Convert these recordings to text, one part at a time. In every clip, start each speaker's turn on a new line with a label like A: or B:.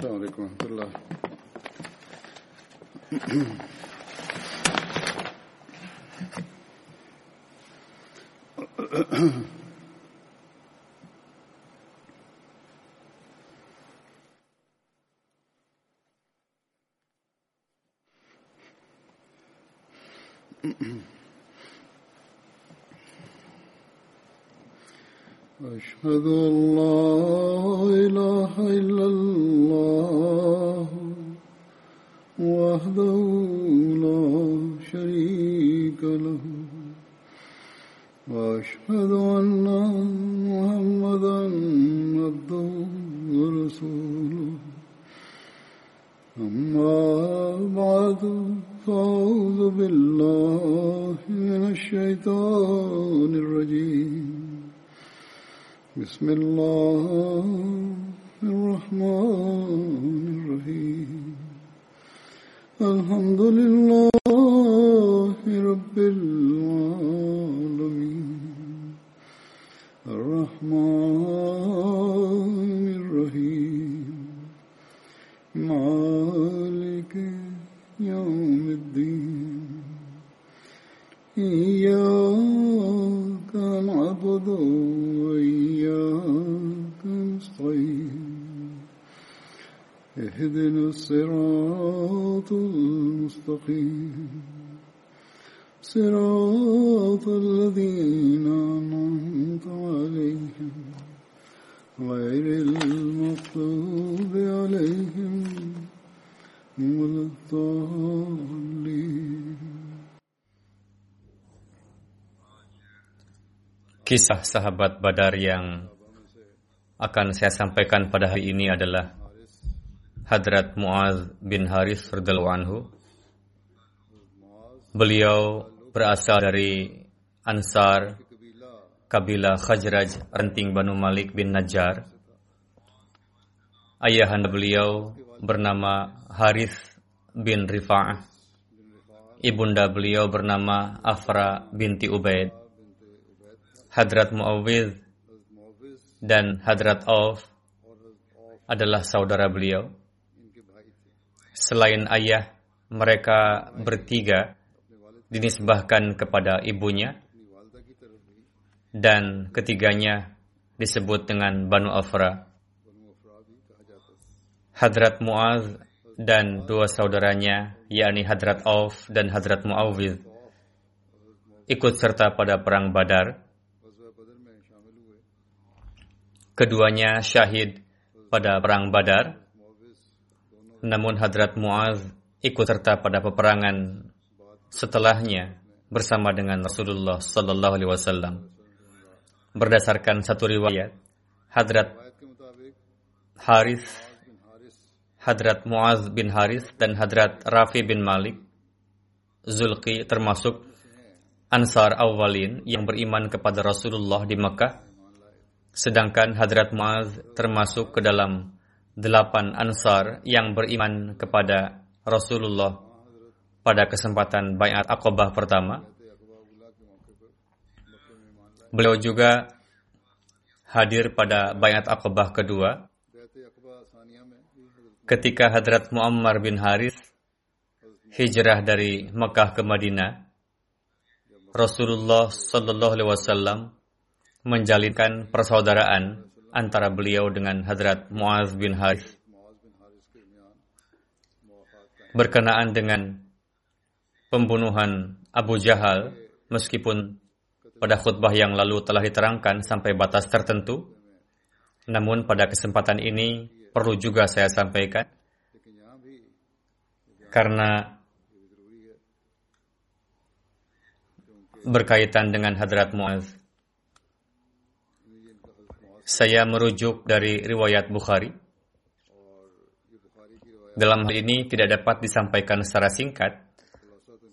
A: السلام عليكم ورحمة الله. أشهد لا بسم الله.
B: Kisah sahabat Badar yang akan saya sampaikan pada hari ini adalah Hadrat Muaz bin Haris radhiyallahu anhu. Beliau berasal dari Ansar kabilah Khajraj renting Banu Malik bin Najjar. Ayahanda beliau bernama Haris bin Rifa'ah. Ibunda beliau bernama Afra binti Ubaid. Hadrat Muawwidh dan Hadrat Auf adalah saudara beliau. Selain ayah, mereka bertiga dinisbahkan kepada ibunya dan ketiganya disebut dengan Banu Afra. Hadrat Muaz dan dua saudaranya, yakni Hadrat Auf dan Hadrat Muawwidh, ikut serta pada perang Badar. Keduanya syahid pada perang Badar. Namun Hadrat Muaz ikut serta pada peperangan setelahnya bersama dengan Rasulullah Sallallahu Alaihi Wasallam. Berdasarkan satu riwayat, Hadrat Haris, Hadrat Muaz bin Haris dan Hadrat Rafi bin Malik, Zulki termasuk Ansar awalin yang beriman kepada Rasulullah di Mekah Sedangkan Hadrat Muaz termasuk ke dalam delapan ansar yang beriman kepada Rasulullah pada kesempatan Bayat Aqabah pertama. Beliau juga hadir pada Bayat Aqabah kedua ketika Hadrat Muammar bin Harith hijrah dari Mekah ke Madinah. Rasulullah Sallallahu Alaihi Wasallam menjalinkan persaudaraan antara beliau dengan Hadrat Muaz bin Harith berkenaan dengan pembunuhan Abu Jahal meskipun pada khutbah yang lalu telah diterangkan sampai batas tertentu namun pada kesempatan ini perlu juga saya sampaikan karena berkaitan dengan Hadrat Muaz saya merujuk dari riwayat Bukhari. Dalam hal ini tidak dapat disampaikan secara singkat,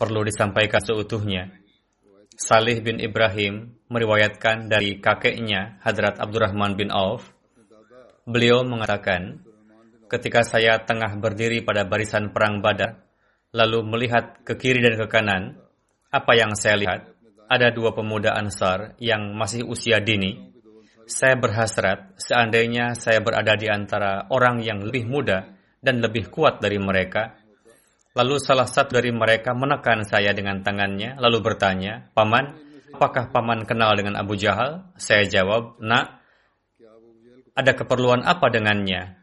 B: perlu disampaikan seutuhnya. Salih bin Ibrahim meriwayatkan dari kakeknya Hadrat Abdurrahman bin Auf. Beliau mengatakan, ketika saya tengah berdiri pada barisan perang Badar, lalu melihat ke kiri dan ke kanan, apa yang saya lihat? Ada dua pemuda Ansar yang masih usia dini, saya berhasrat seandainya saya berada di antara orang yang lebih muda dan lebih kuat dari mereka. Lalu salah satu dari mereka menekan saya dengan tangannya, lalu bertanya, Paman, apakah Paman kenal dengan Abu Jahal? Saya jawab, Nak, ada keperluan apa dengannya?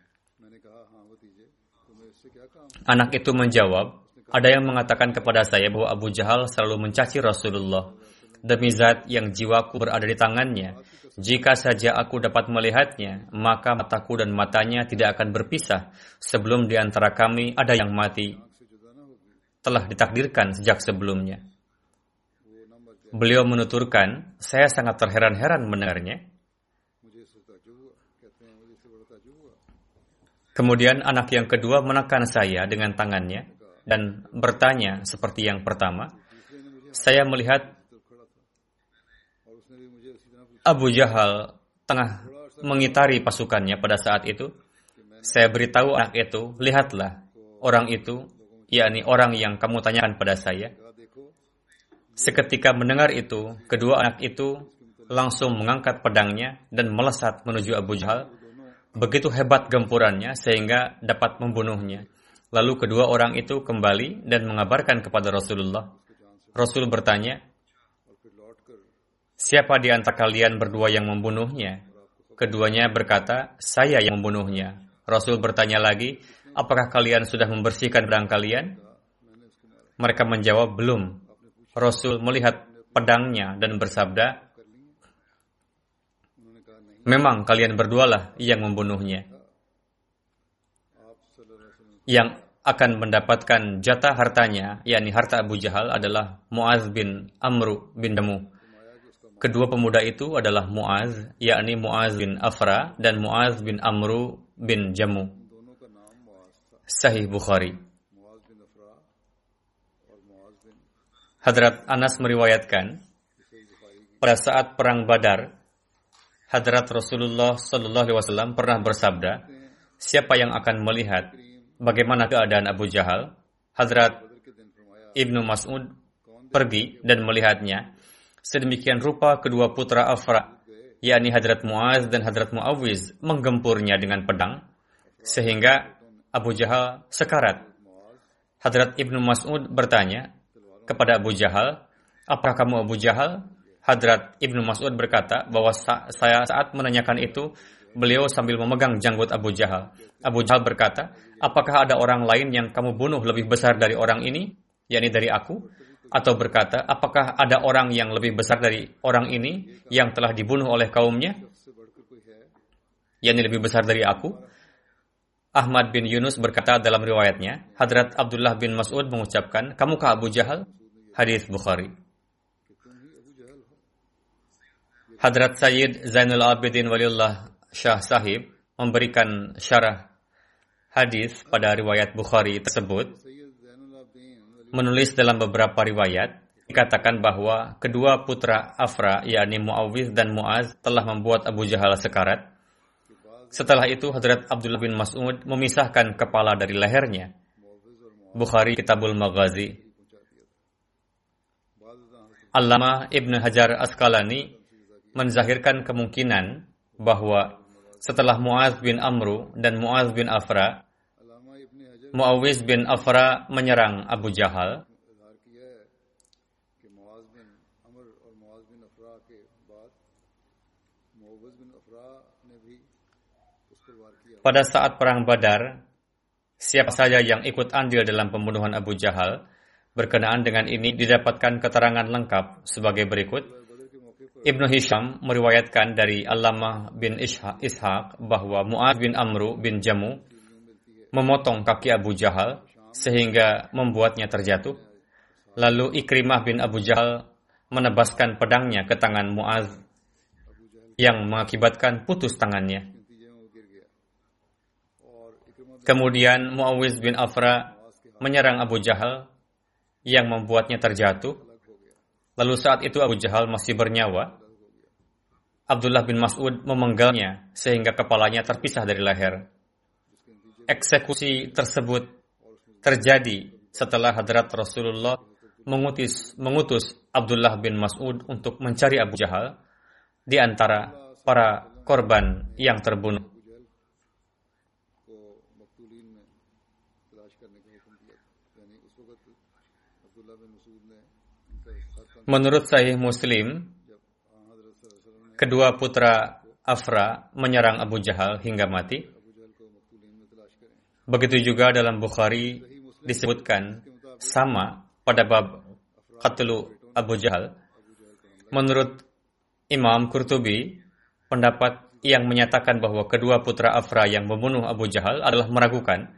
B: Anak itu menjawab, ada yang mengatakan kepada saya bahwa Abu Jahal selalu mencaci Rasulullah. Demi zat yang jiwaku berada di tangannya, jika saja aku dapat melihatnya, maka mataku dan matanya tidak akan berpisah sebelum di antara kami ada yang mati telah ditakdirkan sejak sebelumnya. Beliau menuturkan, saya sangat terheran-heran mendengarnya. Kemudian anak yang kedua menekan saya dengan tangannya dan bertanya seperti yang pertama. Saya melihat Abu Jahal tengah mengitari pasukannya pada saat itu. Saya beritahu anak itu, lihatlah, orang itu yakni orang yang kamu tanyakan pada saya. Seketika mendengar itu, kedua anak itu langsung mengangkat pedangnya dan melesat menuju Abu Jahal. Begitu hebat gempurannya sehingga dapat membunuhnya. Lalu kedua orang itu kembali dan mengabarkan kepada Rasulullah. Rasul bertanya, Siapa di antara kalian berdua yang membunuhnya? Keduanya berkata, saya yang membunuhnya. Rasul bertanya lagi, apakah kalian sudah membersihkan pedang kalian? Mereka menjawab, belum. Rasul melihat pedangnya dan bersabda, memang kalian berdualah yang membunuhnya. Yang akan mendapatkan jatah hartanya, yakni harta Abu Jahal adalah Muaz bin Amru bin Damu. Kedua pemuda itu adalah Muaz, yakni Muaz bin Afra dan Muaz bin Amru bin Jamu. Sahih Bukhari. Hadrat Anas meriwayatkan, pada saat perang Badar, Hadrat Rasulullah Shallallahu Alaihi Wasallam pernah bersabda, siapa yang akan melihat bagaimana keadaan Abu Jahal, Hadrat Ibnu Mas'ud pergi dan melihatnya. Sedemikian rupa kedua putra Afra, yakni Hadrat Muaz dan Hadrat Muawiz, menggempurnya dengan pedang, sehingga Abu Jahal sekarat. Hadrat Ibnu Mas'ud bertanya kepada Abu Jahal, apakah kamu Abu Jahal? Hadrat Ibnu Mas'ud berkata bahwa saya saat menanyakan itu, beliau sambil memegang janggut Abu Jahal. Abu Jahal berkata, apakah ada orang lain yang kamu bunuh lebih besar dari orang ini, yakni dari aku? Atau berkata, apakah ada orang yang lebih besar dari orang ini yang telah dibunuh oleh kaumnya, yakni lebih besar dari aku? Ahmad bin Yunus berkata dalam riwayatnya, Hadrat Abdullah bin Mas'ud mengucapkan, Kamukah Abu Jahal? Hadis Bukhari. Hadrat Sayyid Zainul Abidin Waliullah Shah Sahib memberikan syarah hadis pada riwayat Bukhari tersebut. Menulis dalam beberapa riwayat, dikatakan bahwa kedua putra Afra, yakni Muawiz dan Muaz, telah membuat Abu Jahal sekarat setelah itu Hadrat Abdullah bin Mas'ud memisahkan kepala dari lehernya. Bukhari Kitabul Maghazi. Allama Ibn Hajar Asqalani menzahirkan kemungkinan bahwa setelah Muaz bin Amru dan Muaz bin Afra, Muawiz bin Afra menyerang Abu Jahal Pada saat perang Badar, siapa saja yang ikut andil dalam pembunuhan Abu Jahal, berkenaan dengan ini didapatkan keterangan lengkap sebagai berikut. Ibnu Hisham meriwayatkan dari Allamah bin Ishaq bahwa Mu'ad bin Amru bin Jamu memotong kaki Abu Jahal sehingga membuatnya terjatuh. Lalu Ikrimah bin Abu Jahal menebaskan pedangnya ke tangan Mu'az yang mengakibatkan putus tangannya. Kemudian Muawiz bin Afra menyerang Abu Jahal yang membuatnya terjatuh. Lalu saat itu Abu Jahal masih bernyawa. Abdullah bin Mas'ud memenggalnya sehingga kepalanya terpisah dari leher. Eksekusi tersebut terjadi setelah hadrat Rasulullah mengutus, mengutus Abdullah bin Mas'ud untuk mencari Abu Jahal di antara para korban yang terbunuh. Menurut Sahih Muslim, kedua putra Afra menyerang Abu Jahal hingga mati. Begitu juga dalam Bukhari disebutkan sama pada bab Qatlu Abu Jahal. Menurut Imam Qurtubi, pendapat yang menyatakan bahwa kedua putra Afra yang membunuh Abu Jahal adalah meragukan.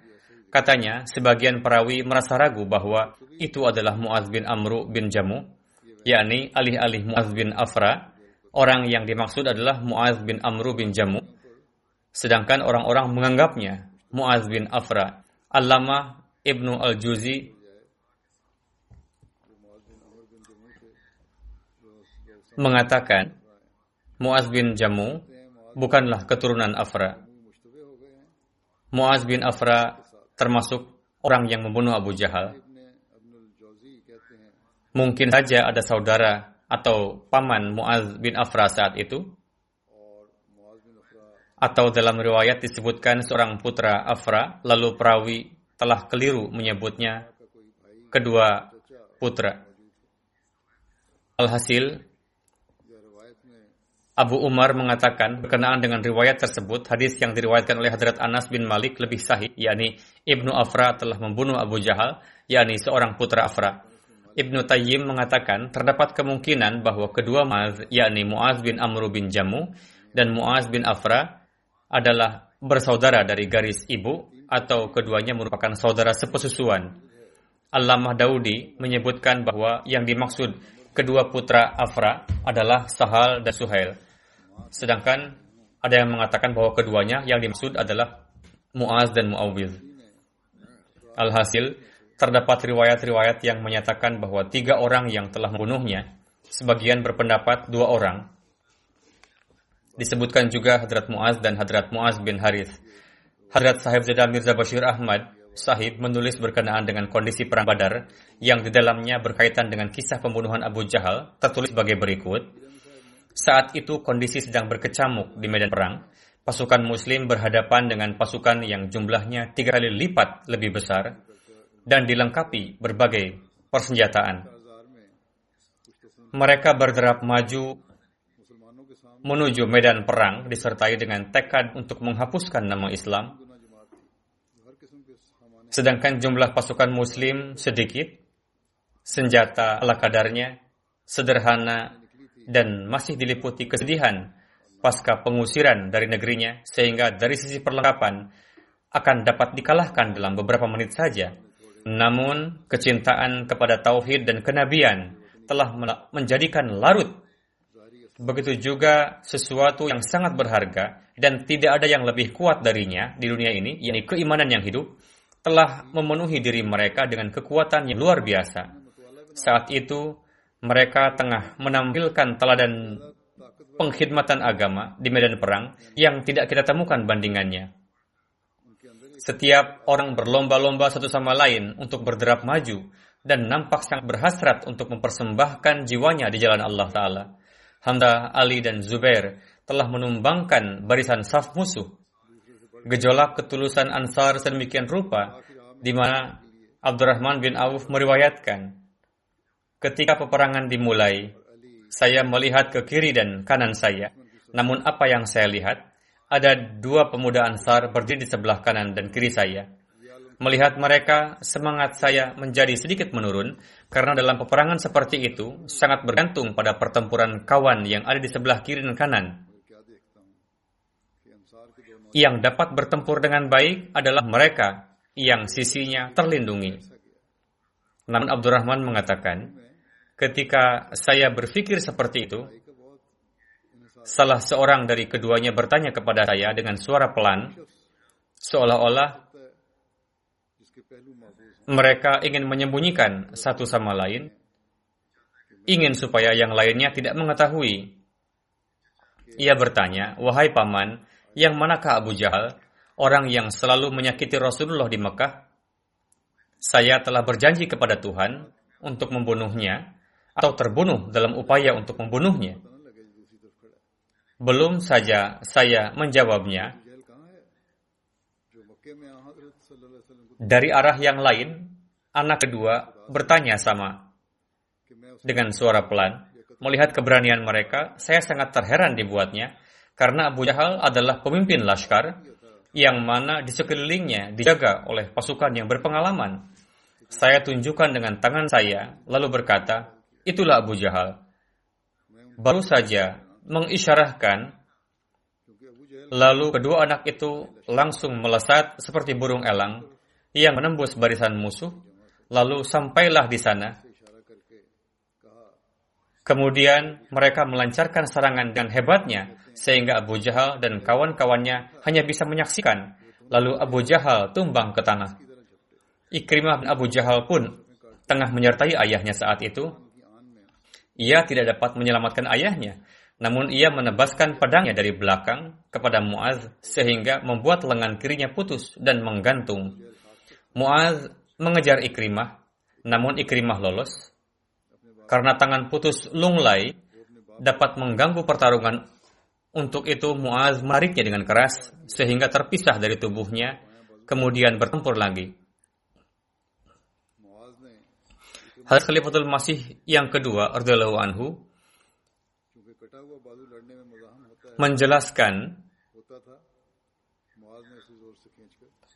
B: Katanya, sebagian perawi merasa ragu bahwa itu adalah Muaz bin Amru bin Jamu, yakni alih-alih Muaz bin Afra, orang yang dimaksud adalah Muaz bin Amru bin Jamu, sedangkan orang-orang menganggapnya Muaz bin Afra. Allama Ibnu Al-Juzi mengatakan Muaz bin Jamu bukanlah keturunan Afra. Muaz bin Afra termasuk orang yang membunuh Abu Jahal. Mungkin saja ada saudara atau paman Muaz bin Afra saat itu. Atau dalam riwayat disebutkan seorang putra Afra, lalu perawi telah keliru menyebutnya kedua putra. Alhasil, Abu Umar mengatakan berkenaan dengan riwayat tersebut, hadis yang diriwayatkan oleh Hadrat Anas bin Malik lebih sahih, yakni Ibnu Afra telah membunuh Abu Jahal, yakni seorang putra Afra. Ibnu Tayyim mengatakan terdapat kemungkinan bahwa kedua Muaz, yakni Muaz bin Amr bin Jamu dan Muaz bin Afra adalah bersaudara dari garis ibu atau keduanya merupakan saudara sepesusuan. Allamah Daudi menyebutkan bahwa yang dimaksud kedua putra Afra adalah Sahal dan Suhail. Sedangkan ada yang mengatakan bahwa keduanya yang dimaksud adalah Muaz dan Muawwidh. Alhasil, terdapat riwayat-riwayat yang menyatakan bahwa tiga orang yang telah membunuhnya, sebagian berpendapat dua orang. Disebutkan juga Hadrat Muaz dan Hadrat Muaz bin Harith. Hadrat Sahib Zada Mirza Bashir Ahmad Sahib menulis berkenaan dengan kondisi perang Badar yang di dalamnya berkaitan dengan kisah pembunuhan Abu Jahal tertulis sebagai berikut. Saat itu kondisi sedang berkecamuk di medan perang. Pasukan muslim berhadapan dengan pasukan yang jumlahnya tiga kali lipat lebih besar dan dilengkapi berbagai persenjataan. Mereka berderap maju menuju medan perang disertai dengan tekad untuk menghapuskan nama Islam. Sedangkan jumlah pasukan muslim sedikit, senjata ala kadarnya, sederhana dan masih diliputi kesedihan pasca pengusiran dari negerinya sehingga dari sisi perlengkapan akan dapat dikalahkan dalam beberapa menit saja. Namun kecintaan kepada tauhid dan kenabian telah menjadikan larut. Begitu juga sesuatu yang sangat berharga dan tidak ada yang lebih kuat darinya di dunia ini, yakni keimanan yang hidup, telah memenuhi diri mereka dengan kekuatan yang luar biasa. Saat itu, mereka tengah menampilkan teladan pengkhidmatan agama di medan perang yang tidak kita temukan bandingannya. Setiap orang berlomba-lomba satu sama lain untuk berderap maju dan nampak sangat berhasrat untuk mempersembahkan jiwanya di jalan Allah Ta'ala. Hamda, Ali, dan Zubair telah menumbangkan barisan saf musuh. Gejolak ketulusan Ansar sedemikian rupa, di mana Abdurrahman bin Auf meriwayatkan, Ketika peperangan dimulai, saya melihat ke kiri dan kanan saya. Namun apa yang saya lihat, ada dua pemuda Ansar berdiri di sebelah kanan dan kiri saya. Melihat mereka, semangat saya menjadi sedikit menurun karena dalam peperangan seperti itu sangat bergantung pada pertempuran kawan yang ada di sebelah kiri dan kanan. Yang dapat bertempur dengan baik adalah mereka yang sisinya terlindungi. Namun Abdurrahman mengatakan, Ketika saya berpikir seperti itu, salah seorang dari keduanya bertanya kepada saya dengan suara pelan, seolah-olah mereka ingin menyembunyikan satu sama lain, ingin supaya yang lainnya tidak mengetahui. Ia bertanya, "Wahai paman, yang manakah Abu Jahal, orang yang selalu menyakiti Rasulullah di Mekah? Saya telah berjanji kepada Tuhan untuk membunuhnya atau terbunuh dalam upaya untuk membunuhnya. Belum saja saya menjawabnya, Dari arah yang lain, anak kedua bertanya sama dengan suara pelan. Melihat keberanian mereka, saya sangat terheran dibuatnya karena Abu Jahal adalah pemimpin laskar yang mana di sekelilingnya dijaga oleh pasukan yang berpengalaman. Saya tunjukkan dengan tangan saya, lalu berkata, itulah Abu Jahal. Baru saja mengisyarahkan, lalu kedua anak itu langsung melesat seperti burung elang yang menembus barisan musuh, lalu sampailah di sana. Kemudian mereka melancarkan serangan dengan hebatnya, sehingga Abu Jahal dan kawan-kawannya hanya bisa menyaksikan. Lalu Abu Jahal tumbang ke tanah. Ikrimah bin Abu Jahal pun tengah menyertai ayahnya saat itu. Ia tidak dapat menyelamatkan ayahnya, namun ia menebaskan pedangnya dari belakang kepada Muaz sehingga membuat lengan kirinya putus dan menggantung. Muaz mengejar Ikrimah, namun Ikrimah lolos. Karena tangan putus lunglai dapat mengganggu pertarungan untuk itu Muaz mariknya dengan keras sehingga terpisah dari tubuhnya, kemudian bertempur lagi. Hadis Khalifatul Masih yang kedua, radhiyallahu anhu, menjelaskan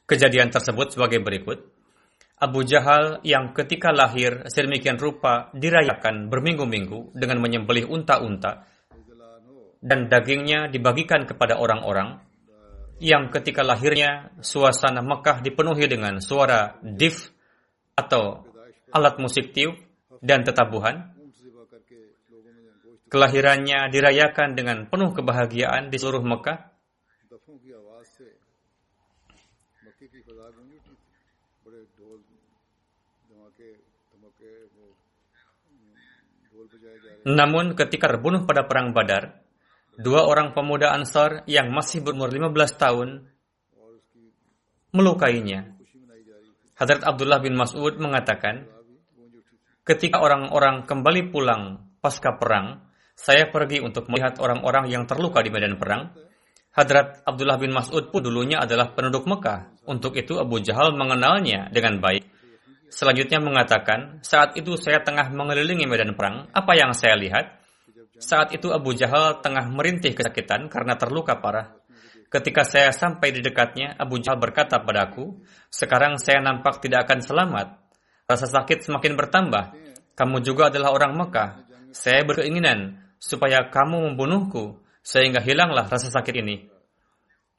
B: kejadian tersebut sebagai berikut. Abu Jahal yang ketika lahir sedemikian rupa dirayakan berminggu-minggu dengan menyembelih unta-unta dan dagingnya dibagikan kepada orang-orang yang ketika lahirnya suasana Mekah dipenuhi dengan suara dif atau alat musik tiup dan tetabuhan. Kelahirannya dirayakan dengan penuh kebahagiaan di seluruh Mekah. Namun ketika terbunuh pada perang Badar, dua orang pemuda Ansar yang masih berumur 15 tahun melukainya. Hadrat Abdullah bin Mas'ud mengatakan, ketika orang-orang kembali pulang pasca perang, saya pergi untuk melihat orang-orang yang terluka di medan perang. Hadrat Abdullah bin Mas'ud pun dulunya adalah penduduk Mekah. Untuk itu Abu Jahal mengenalnya dengan baik. Selanjutnya mengatakan, saat itu saya tengah mengelilingi medan perang. Apa yang saya lihat? Saat itu Abu Jahal tengah merintih kesakitan karena terluka parah. Ketika saya sampai di dekatnya, Abu Jahal berkata padaku, sekarang saya nampak tidak akan selamat. Rasa sakit semakin bertambah. Kamu juga adalah orang Mekah. Saya berkeinginan supaya kamu membunuhku, sehingga hilanglah rasa sakit ini.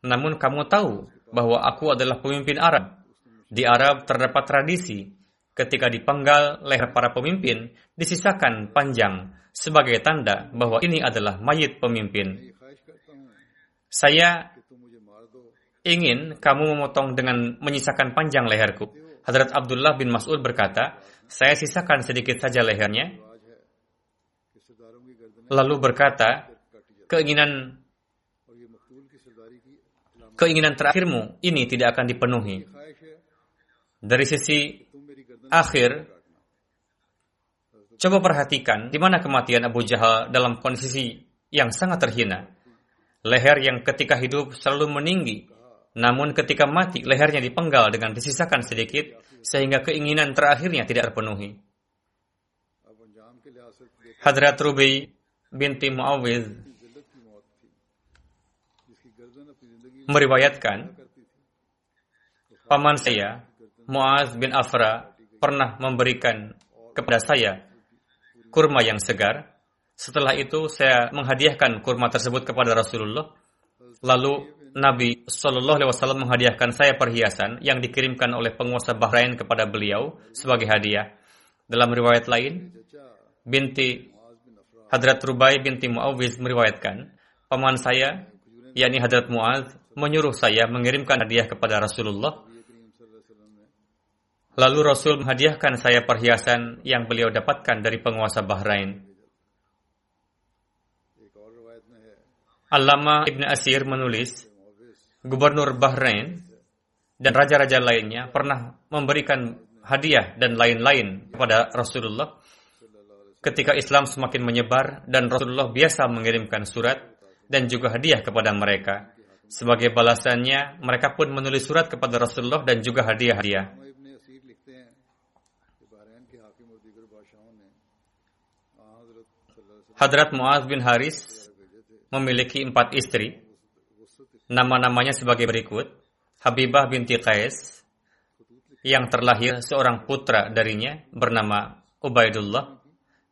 B: Namun kamu tahu bahwa aku adalah pemimpin Arab. Di Arab terdapat tradisi, ketika dipenggal leher para pemimpin, disisakan panjang, sebagai tanda bahwa ini adalah mayit pemimpin. Saya ingin kamu memotong dengan menyisakan panjang leherku. Hadrat Abdullah bin Mas'ud berkata, saya sisakan sedikit saja lehernya. Lalu berkata, keinginan keinginan terakhirmu ini tidak akan dipenuhi. Dari sisi akhir, Coba perhatikan di mana kematian Abu Jahal dalam kondisi yang sangat terhina. Leher yang ketika hidup selalu meninggi, namun ketika mati lehernya dipenggal dengan disisakan sedikit sehingga keinginan terakhirnya tidak terpenuhi. Hadrat Rubi binti Muawidh meriwayatkan paman saya Muaz bin Afra pernah memberikan kepada saya kurma yang segar. Setelah itu saya menghadiahkan kurma tersebut kepada Rasulullah. Lalu Nabi Shallallahu Alaihi Wasallam menghadiahkan saya perhiasan yang dikirimkan oleh penguasa Bahrain kepada beliau sebagai hadiah. Dalam riwayat lain, binti Hadrat Rubai binti Muawiz meriwayatkan, paman saya, yakni Hadrat Muaz, menyuruh saya mengirimkan hadiah kepada Rasulullah Lalu Rasul menghadiahkan saya perhiasan yang beliau dapatkan dari penguasa Bahrain. Allama Ibn Asir menulis, Gubernur Bahrain dan raja-raja lainnya pernah memberikan hadiah dan lain-lain kepada Rasulullah ketika Islam semakin menyebar dan Rasulullah biasa mengirimkan surat dan juga hadiah kepada mereka. Sebagai balasannya, mereka pun menulis surat kepada Rasulullah dan juga hadiah-hadiah. Hadrat Muaz bin Haris memiliki empat istri. Nama-namanya sebagai berikut. Habibah binti Qais, yang terlahir seorang putra darinya bernama Ubaidullah.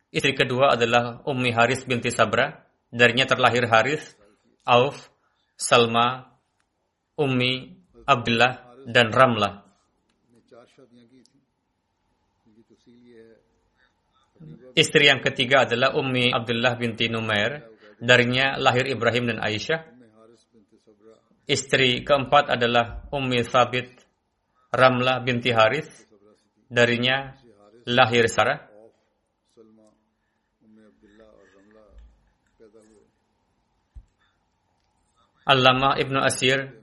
B: Istri kedua adalah Ummi Haris binti Sabra. Darinya terlahir Haris, Auf, Salma, Ummi, Abdullah, dan Ramlah. Istri yang ketiga adalah Ummi Abdullah binti Numair. Darinya lahir Ibrahim dan Aisyah. Istri keempat adalah Ummi Sabit Ramlah binti Haris. Darinya lahir Sarah. Allama Ibnu Asir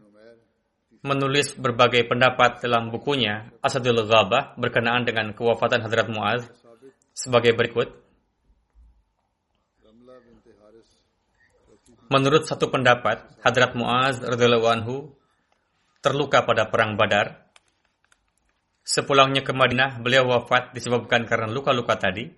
B: menulis berbagai pendapat dalam bukunya Asadul Ghabah berkenaan dengan kewafatan Hadrat Muaz sebagai berikut. Menurut satu pendapat, Hadrat Muaz radhiyallahu anhu terluka pada perang Badar. Sepulangnya ke Madinah, beliau wafat disebabkan karena luka-luka tadi.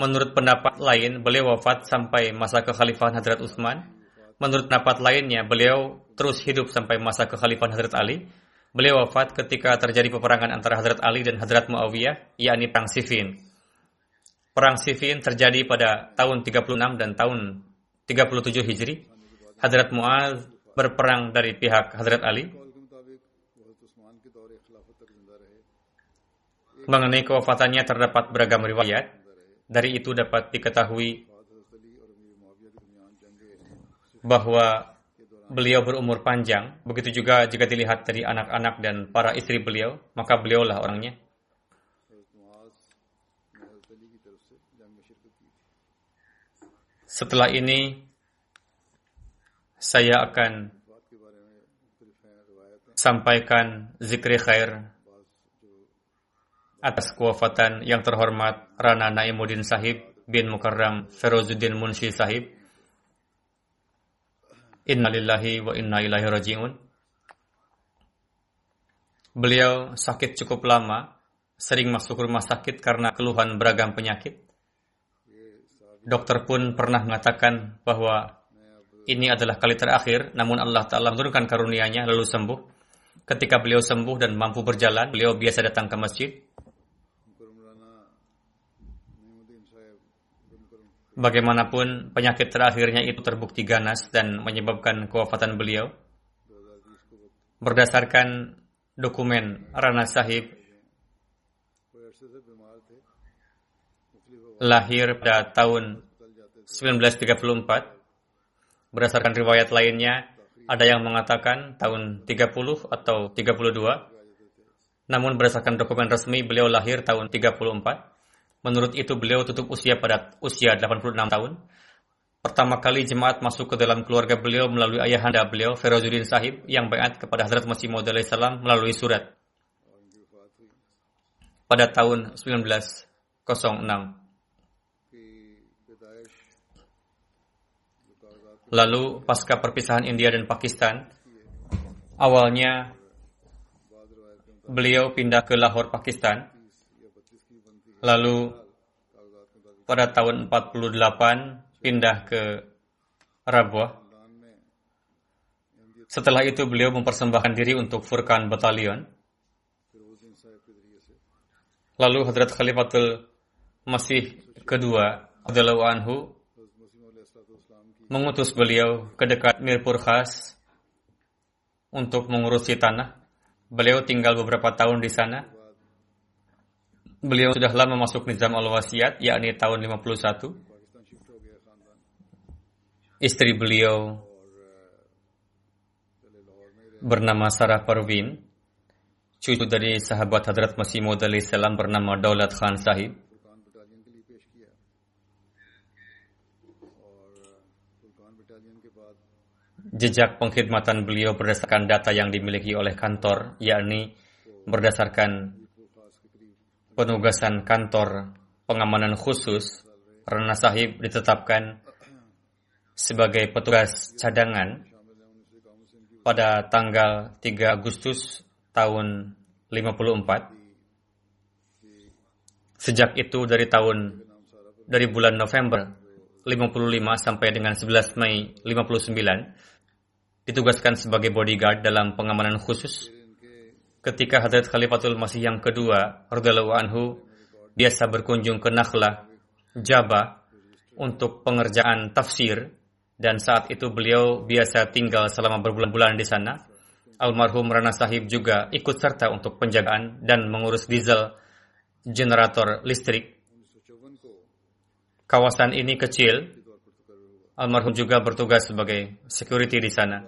B: Menurut pendapat lain, beliau wafat sampai masa kekhalifahan Hadrat Utsman Menurut pendapat lainnya, beliau terus hidup sampai masa kekhalifahan Hadrat Ali. Beliau wafat ketika terjadi peperangan antara Hadrat Ali dan Hadrat Muawiyah, yakni Perang Siffin. Perang Siffin terjadi pada tahun 36 dan tahun 37 Hijri. Hadrat Muaz berperang dari pihak Hadrat Ali. Mengenai kewafatannya terdapat beragam riwayat. Dari itu dapat diketahui bahwa beliau berumur panjang. Begitu juga jika dilihat dari anak-anak dan para istri beliau, maka beliaulah orangnya. Setelah ini, saya akan sampaikan zikri khair atas kewafatan yang terhormat Rana Naimuddin Sahib bin Mukarram Ferozuddin Munshi Sahib Innalillahi wa inna ilaihi raji'un. Beliau sakit cukup lama, sering masuk rumah sakit karena keluhan beragam penyakit. Dokter pun pernah mengatakan bahwa ini adalah kali terakhir, namun Allah Ta'ala menurunkan karunia-Nya lalu sembuh. Ketika beliau sembuh dan mampu berjalan, beliau biasa datang ke masjid. Bagaimanapun penyakit terakhirnya itu terbukti ganas dan menyebabkan kewafatan beliau. Berdasarkan dokumen Rana Sahib lahir pada tahun 1934. Berdasarkan riwayat lainnya, ada yang mengatakan tahun 30 atau 32. Namun berdasarkan dokumen resmi, beliau lahir tahun 34. Menurut itu beliau tutup usia pada usia 86 tahun. Pertama kali jemaat masuk ke dalam keluarga beliau melalui ayahanda beliau, Ferozuddin Sahib, yang bayat kepada Hazrat Masih Maud salam melalui surat. Pada tahun 1906. Lalu pasca perpisahan India dan Pakistan, awalnya beliau pindah ke Lahore, Pakistan. Lalu pada tahun 48 pindah ke
A: Rabuah.
B: Setelah itu beliau mempersembahkan diri untuk
A: Furkan Batalion.
B: Lalu Hadrat Khalifatul Masih kedua Abdullah Anhu mengutus beliau ke dekat Mirpur Khas untuk mengurusi tanah. Beliau tinggal beberapa tahun di sana. Beliau sudah lama masuk Nizam al-wasiat, yakni tahun 51. Istri beliau bernama Sarah Parvin, cucu dari sahabat Hadrat Masih Maud salam bernama Daulat Khan Sahib. Jejak pengkhidmatan beliau berdasarkan data yang dimiliki oleh kantor, yakni berdasarkan penugasan kantor pengamanan khusus, Rana Sahib ditetapkan sebagai petugas cadangan pada tanggal 3 Agustus tahun 54. Sejak itu dari tahun dari bulan November 55 sampai dengan 11 Mei 59 ditugaskan sebagai bodyguard dalam pengamanan khusus ketika Hadrat Khalifatul Masih yang kedua radhiyallahu anhu biasa berkunjung ke Nakhla, Jabah untuk pengerjaan tafsir dan saat itu beliau biasa tinggal selama berbulan-bulan di sana. Almarhum Rana Sahib juga ikut serta untuk penjagaan dan mengurus diesel generator listrik. Kawasan ini kecil. Almarhum juga bertugas sebagai security di sana.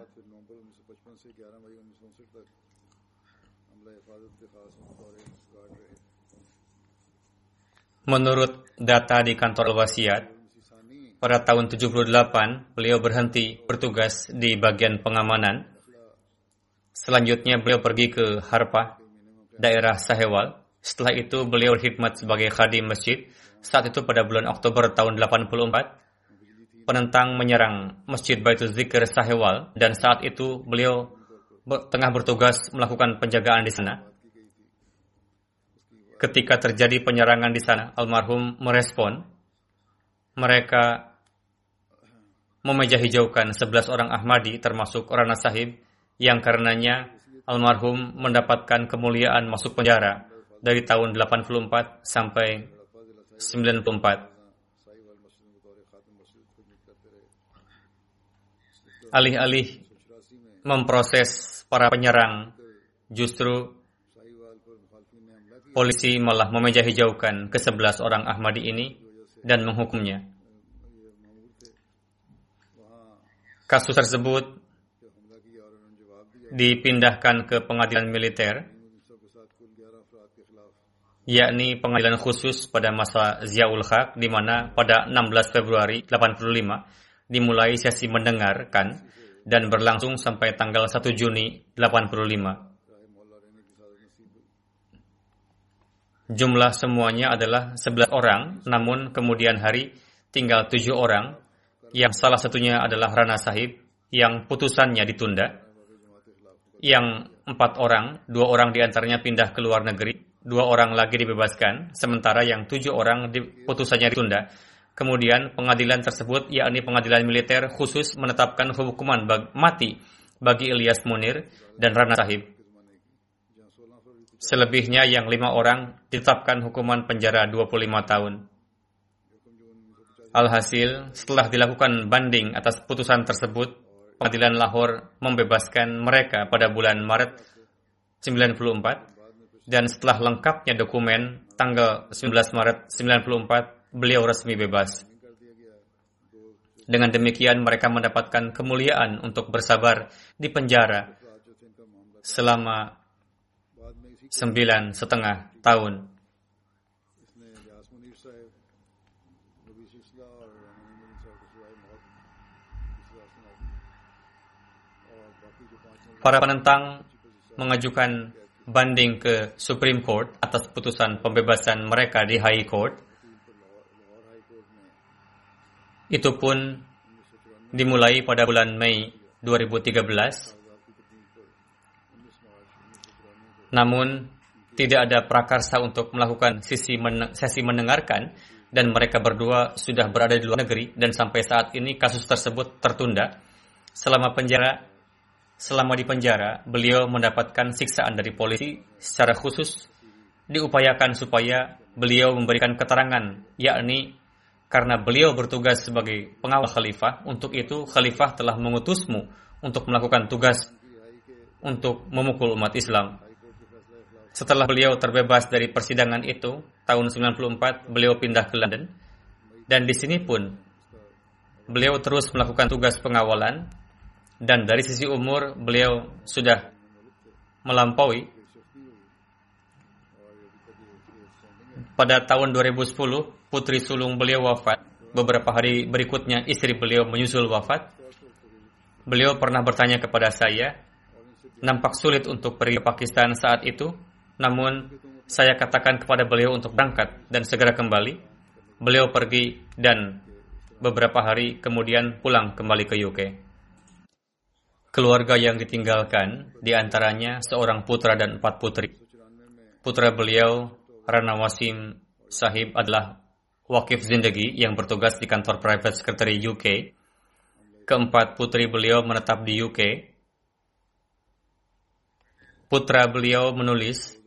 B: Menurut data di kantor wasiat, pada tahun 78 beliau berhenti bertugas di bagian pengamanan. Selanjutnya beliau pergi ke Harpah, daerah Sahewal. Setelah itu beliau berkhidmat sebagai khadim masjid. Saat itu pada bulan Oktober tahun 84, penentang menyerang Masjid Baitul Zikr Sahewal dan saat itu beliau tengah bertugas melakukan penjagaan di sana. Ketika terjadi penyerangan di sana, almarhum merespon. Mereka memejah hijaukan 11 orang Ahmadi termasuk Rana Sahib yang karenanya almarhum mendapatkan kemuliaan masuk penjara dari tahun 84 sampai 94. Alih-alih memproses para penyerang, justru polisi malah memejah hijaukan ke sebelas orang Ahmadi ini dan menghukumnya. Kasus tersebut dipindahkan ke pengadilan militer, yakni pengadilan khusus pada masa Ziaul Haq, di mana pada 16 Februari 85 dimulai sesi mendengarkan dan berlangsung sampai tanggal 1 Juni 85. Jumlah semuanya adalah 11 orang, namun kemudian hari tinggal 7 orang, yang salah satunya adalah Rana Sahib, yang putusannya ditunda. Yang empat orang, dua orang di antaranya pindah ke luar negeri, dua orang lagi dibebaskan, sementara yang tujuh orang putusannya ditunda. Kemudian pengadilan tersebut, yakni pengadilan militer khusus menetapkan hukuman mati bagi Ilyas Munir dan Rana Sahib. Selebihnya yang lima orang ditetapkan hukuman penjara 25 tahun. Alhasil, setelah dilakukan banding atas putusan tersebut, pengadilan Lahore membebaskan mereka pada bulan Maret 94 dan setelah lengkapnya dokumen tanggal 19 Maret 94 beliau resmi bebas. Dengan demikian mereka mendapatkan kemuliaan untuk bersabar di penjara selama sembilan setengah tahun. Para penentang mengajukan banding ke Supreme Court atas putusan pembebasan mereka di High Court. Itu pun dimulai pada bulan Mei 2013 Namun, tidak ada prakarsa untuk melakukan men sesi mendengarkan dan mereka berdua sudah berada di luar negeri dan sampai saat ini kasus tersebut tertunda. Selama penjara selama di penjara, beliau mendapatkan siksaan dari polisi secara khusus diupayakan supaya beliau memberikan keterangan yakni karena beliau bertugas sebagai pengawal khalifah, untuk itu khalifah telah mengutusmu untuk melakukan tugas untuk memukul umat Islam. Setelah beliau terbebas dari persidangan itu, tahun 94 beliau pindah ke London. Dan di sini pun beliau terus melakukan tugas pengawalan. Dan dari sisi umur beliau sudah melampaui. Pada tahun 2010 putri sulung beliau wafat. Beberapa hari berikutnya istri beliau menyusul wafat. Beliau pernah bertanya kepada saya nampak sulit untuk pergi ke Pakistan saat itu namun saya katakan kepada beliau untuk berangkat dan segera kembali. Beliau pergi dan beberapa hari kemudian pulang kembali ke UK. keluarga yang ditinggalkan, di antaranya seorang putra dan empat putri. Putra beliau, Rana Wasim Sahib adalah wakif zindagi yang bertugas di kantor private secretary UK. Keempat putri beliau menetap di UK. Putra beliau menulis,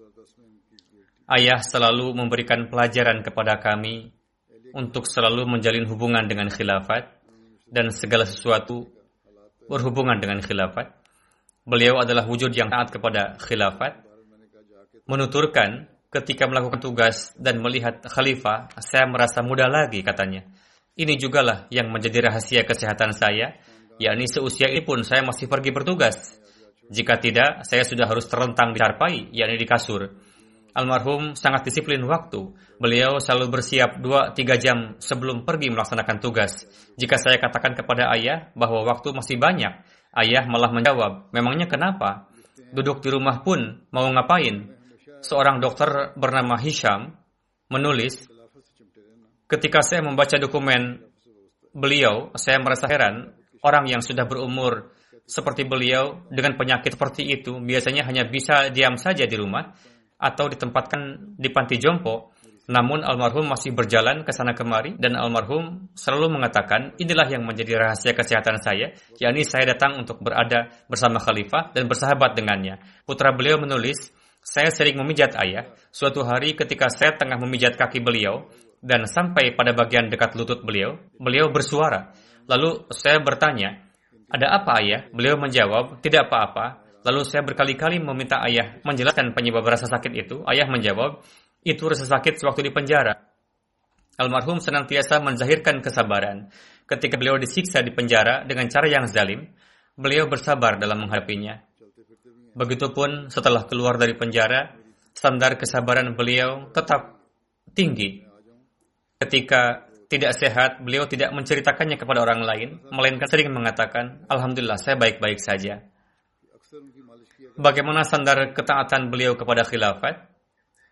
B: Ayah selalu memberikan pelajaran kepada kami untuk selalu menjalin hubungan dengan khilafat dan segala sesuatu berhubungan dengan khilafat. Beliau adalah wujud yang taat kepada khilafat. Menuturkan, ketika melakukan tugas dan melihat khalifah, saya merasa muda lagi katanya. Ini jugalah yang menjadi rahasia kesehatan saya, yakni seusia ini pun saya masih pergi bertugas. Jika tidak, saya sudah harus terlentang di tarpai, yakni di kasur. Almarhum sangat disiplin waktu. Beliau selalu bersiap 2-3 jam sebelum pergi melaksanakan tugas. Jika saya katakan kepada ayah bahwa waktu masih banyak, ayah malah menjawab, memangnya kenapa? Duduk di rumah pun mau ngapain? Seorang dokter bernama Hisham menulis, ketika saya membaca dokumen beliau, saya merasa heran, orang yang sudah berumur seperti beliau dengan penyakit seperti itu biasanya hanya bisa diam saja di rumah atau ditempatkan di panti jompo, namun almarhum masih berjalan ke sana kemari dan almarhum selalu mengatakan, inilah yang menjadi rahasia kesehatan saya, yakni saya datang untuk berada bersama khalifah dan bersahabat dengannya. Putra beliau menulis, saya sering memijat ayah. Suatu hari ketika saya tengah memijat kaki beliau dan sampai pada bagian dekat lutut beliau, beliau bersuara. Lalu saya bertanya, ada apa ayah? Beliau menjawab, tidak apa-apa. Lalu saya berkali-kali meminta ayah menjelaskan penyebab rasa sakit itu. Ayah menjawab, itu rasa sakit sewaktu di penjara. Almarhum senantiasa menzahirkan kesabaran. Ketika beliau disiksa di penjara dengan cara yang zalim, beliau bersabar dalam menghadapinya. Begitupun setelah keluar dari penjara, standar kesabaran beliau tetap tinggi. Ketika tidak sehat, beliau tidak menceritakannya kepada orang lain, melainkan sering mengatakan, Alhamdulillah, saya baik-baik saja. Bagaimana standar ketaatan beliau kepada khilafat?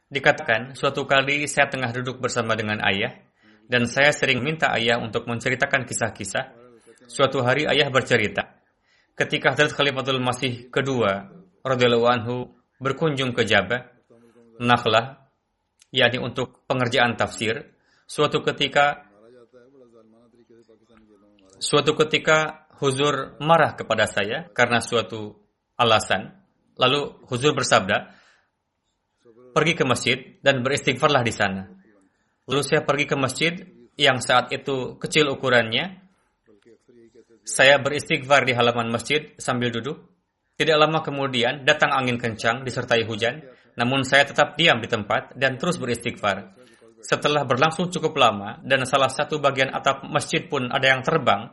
B: Dikatakan, suatu kali saya tengah duduk bersama dengan ayah, dan saya sering minta ayah untuk menceritakan kisah-kisah. Suatu hari ayah bercerita, ketika Hadrat Khalifatul Masih kedua, radhiyallahu anhu, berkunjung ke Jabah, Nakhlah, yakni untuk pengerjaan tafsir, suatu ketika suatu ketika Huzur marah kepada saya karena suatu alasan. Lalu Huzur bersabda, pergi ke masjid dan beristighfarlah di sana. Lalu saya pergi ke masjid yang saat itu kecil ukurannya. Saya beristighfar di halaman masjid sambil duduk. Tidak lama kemudian datang angin kencang disertai hujan, namun saya tetap diam di tempat dan terus beristighfar. Setelah berlangsung cukup lama dan salah satu bagian atap masjid pun ada yang terbang,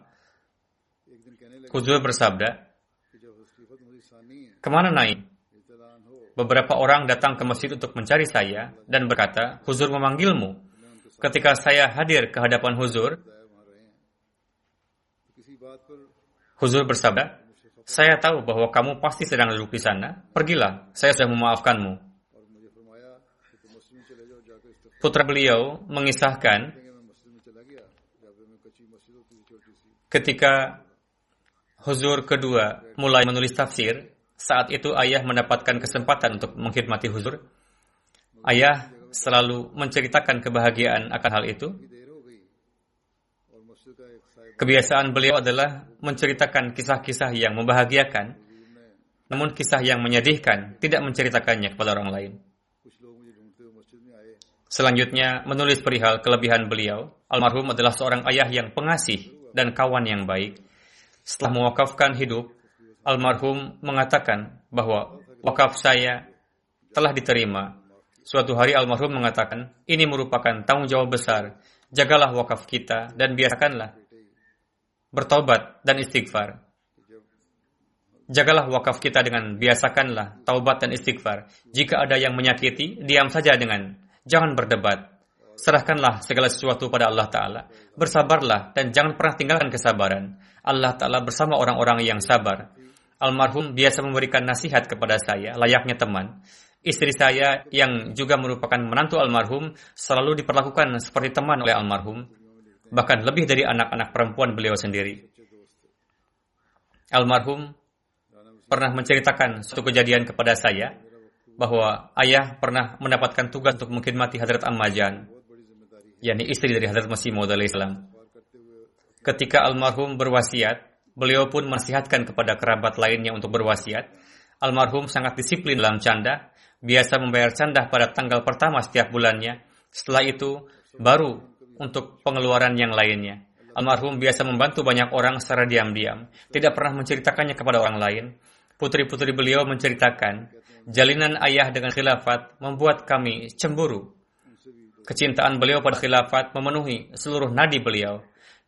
B: Huzur bersabda, Ke mana naik? Beberapa orang datang ke masjid untuk mencari saya dan berkata, Huzur memanggilmu. Ketika saya hadir ke hadapan Huzur, Huzur bersabda, saya tahu bahwa kamu pasti sedang duduk di sana. Pergilah, saya sudah memaafkanmu. Putra beliau mengisahkan ketika Huzur kedua mulai menulis tafsir, saat itu ayah mendapatkan kesempatan untuk mengkhidmati huzur. Ayah selalu menceritakan kebahagiaan akan hal itu. Kebiasaan beliau adalah menceritakan kisah-kisah yang membahagiakan, namun kisah yang menyedihkan tidak menceritakannya kepada orang lain. Selanjutnya, menulis perihal kelebihan beliau. Almarhum adalah seorang ayah yang pengasih dan kawan yang baik. Setelah mewakafkan hidup, almarhum mengatakan bahwa wakaf saya telah diterima. Suatu hari almarhum mengatakan, ini merupakan tanggung jawab besar. Jagalah wakaf kita dan biarkanlah bertobat dan istighfar. Jagalah wakaf kita dengan biasakanlah taubat dan istighfar. Jika ada yang menyakiti, diam saja dengan jangan berdebat. Serahkanlah segala sesuatu pada Allah Ta'ala. Bersabarlah dan jangan pernah tinggalkan kesabaran. Allah Ta'ala bersama orang-orang yang sabar. Almarhum biasa memberikan nasihat kepada saya, layaknya teman. Istri saya yang juga merupakan menantu almarhum selalu diperlakukan seperti teman oleh almarhum, bahkan lebih dari anak-anak perempuan beliau sendiri. Almarhum pernah menceritakan suatu kejadian kepada saya bahwa ayah pernah mendapatkan tugas untuk mengkhidmati Hadrat Ammajan, yakni istri dari Hadrat Masih Maud Islam. Ketika almarhum berwasiat, beliau pun menasihatkan kepada kerabat lainnya untuk berwasiat. Almarhum sangat disiplin dalam canda, biasa membayar canda pada tanggal pertama setiap bulannya. Setelah itu, baru untuk pengeluaran yang lainnya. Almarhum biasa membantu banyak orang secara diam-diam, tidak pernah menceritakannya kepada orang lain. Putri-putri beliau menceritakan, jalinan ayah dengan khilafat membuat kami cemburu. Kecintaan beliau pada khilafat memenuhi seluruh nadi beliau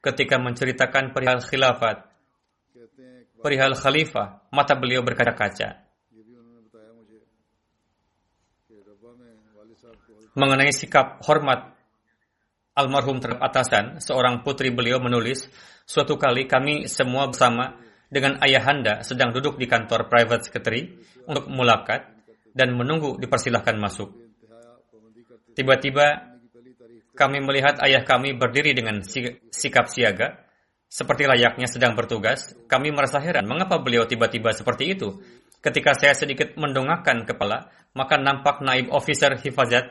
B: ketika menceritakan perihal khilafat, perihal khalifah, mata beliau berkaca-kaca. Mengenai sikap hormat almarhum terhadap atasan, seorang putri beliau menulis, suatu kali kami semua bersama dengan ayahanda sedang duduk di kantor private secretary untuk mulakat dan menunggu dipersilahkan masuk. Tiba-tiba kami melihat ayah kami berdiri dengan sikap siaga, seperti layaknya sedang bertugas. Kami merasa heran, mengapa beliau tiba-tiba seperti itu? Ketika saya sedikit mendongakkan kepala, maka nampak naib officer hifazat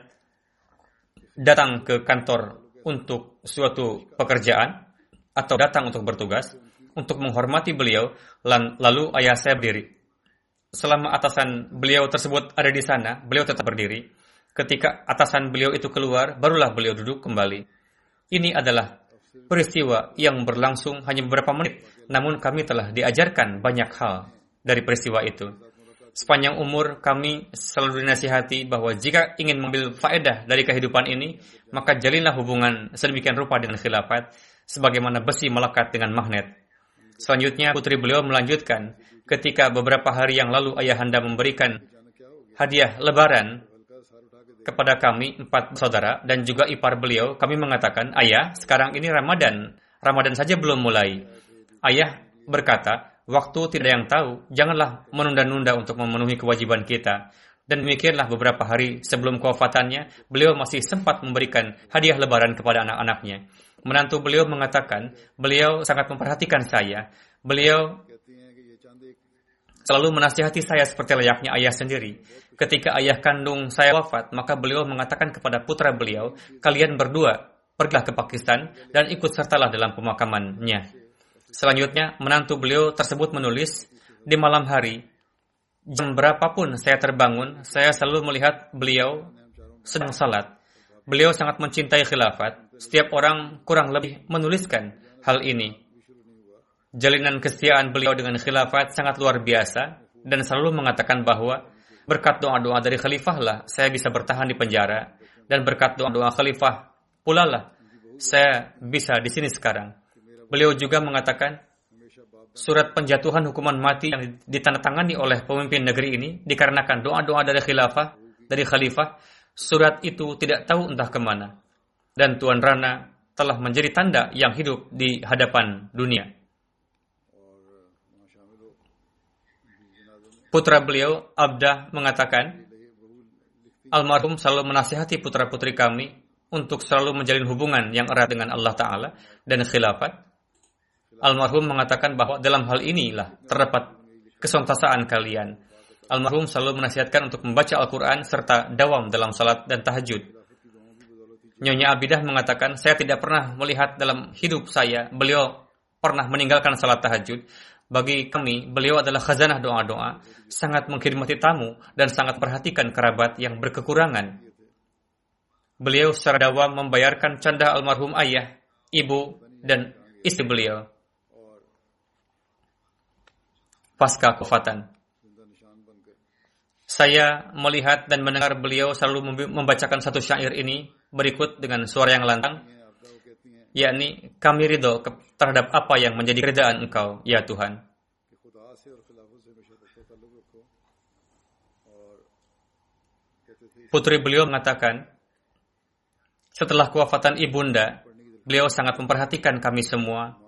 B: datang ke kantor untuk suatu pekerjaan atau datang untuk bertugas, untuk menghormati beliau, lalu ayah saya berdiri. Selama atasan beliau tersebut ada di sana, beliau tetap berdiri. Ketika atasan beliau itu keluar, barulah beliau duduk kembali. Ini adalah peristiwa yang berlangsung hanya beberapa menit, namun kami telah diajarkan banyak hal dari peristiwa itu. Sepanjang umur kami selalu dinasihati bahwa jika ingin mengambil faedah dari kehidupan ini, maka jalinlah hubungan sedemikian rupa dengan khilafat, sebagaimana besi melekat dengan magnet. Selanjutnya putri beliau melanjutkan, ketika beberapa hari yang lalu ayahanda memberikan hadiah lebaran kepada kami empat saudara dan juga ipar beliau, kami mengatakan, ayah, sekarang ini Ramadan. Ramadan saja belum mulai. Ayah berkata, waktu tidak yang tahu, janganlah menunda-nunda untuk memenuhi kewajiban kita. Dan demikianlah beberapa hari sebelum kewafatannya, beliau masih sempat memberikan hadiah lebaran kepada anak-anaknya. Menantu beliau mengatakan, beliau sangat memperhatikan saya. Beliau selalu menasihati saya seperti layaknya ayah sendiri. Ketika ayah kandung saya wafat, maka beliau mengatakan kepada putra beliau, kalian berdua pergilah ke Pakistan dan ikut sertalah dalam pemakamannya. Selanjutnya, menantu beliau tersebut menulis, di malam hari, jam berapapun saya terbangun, saya selalu melihat beliau sedang salat. Beliau sangat mencintai khilafat. Setiap orang kurang lebih menuliskan hal ini. Jalinan kesetiaan beliau dengan khilafat sangat luar biasa dan selalu mengatakan bahwa Berkat doa-doa dari khalifah lah saya bisa bertahan di penjara dan berkat doa-doa khalifah pula lah saya bisa di sini sekarang. Beliau juga mengatakan surat penjatuhan hukuman mati yang ditandatangani oleh pemimpin negeri ini dikarenakan doa-doa dari khilafah, dari khalifah, surat itu tidak tahu entah ke mana. Dan Tuan Rana telah menjadi tanda yang hidup di hadapan dunia. Putra beliau, Abdah, mengatakan, Almarhum selalu menasihati putra-putri kami untuk selalu menjalin hubungan yang erat dengan Allah Ta'ala dan khilafat. Almarhum mengatakan bahwa dalam hal inilah terdapat kesontasaan kalian. Almarhum selalu menasihatkan untuk membaca Al-Quran serta dawam dalam salat dan tahajud. Nyonya Abidah mengatakan, saya tidak pernah melihat dalam hidup saya beliau pernah meninggalkan salat tahajud. Bagi kami, beliau adalah khazanah doa-doa, sangat mengkhidmati tamu, dan sangat perhatikan kerabat yang berkekurangan. Beliau secara dawam membayarkan canda almarhum ayah, ibu, dan istri beliau. Pasca kefatan. Saya melihat dan mendengar beliau selalu membacakan satu syair ini berikut dengan suara yang lantang, yakni kami ridho terhadap apa yang menjadi keridaan engkau, ya Tuhan. Putri beliau mengatakan, setelah kewafatan ibunda, beliau sangat memperhatikan kami semua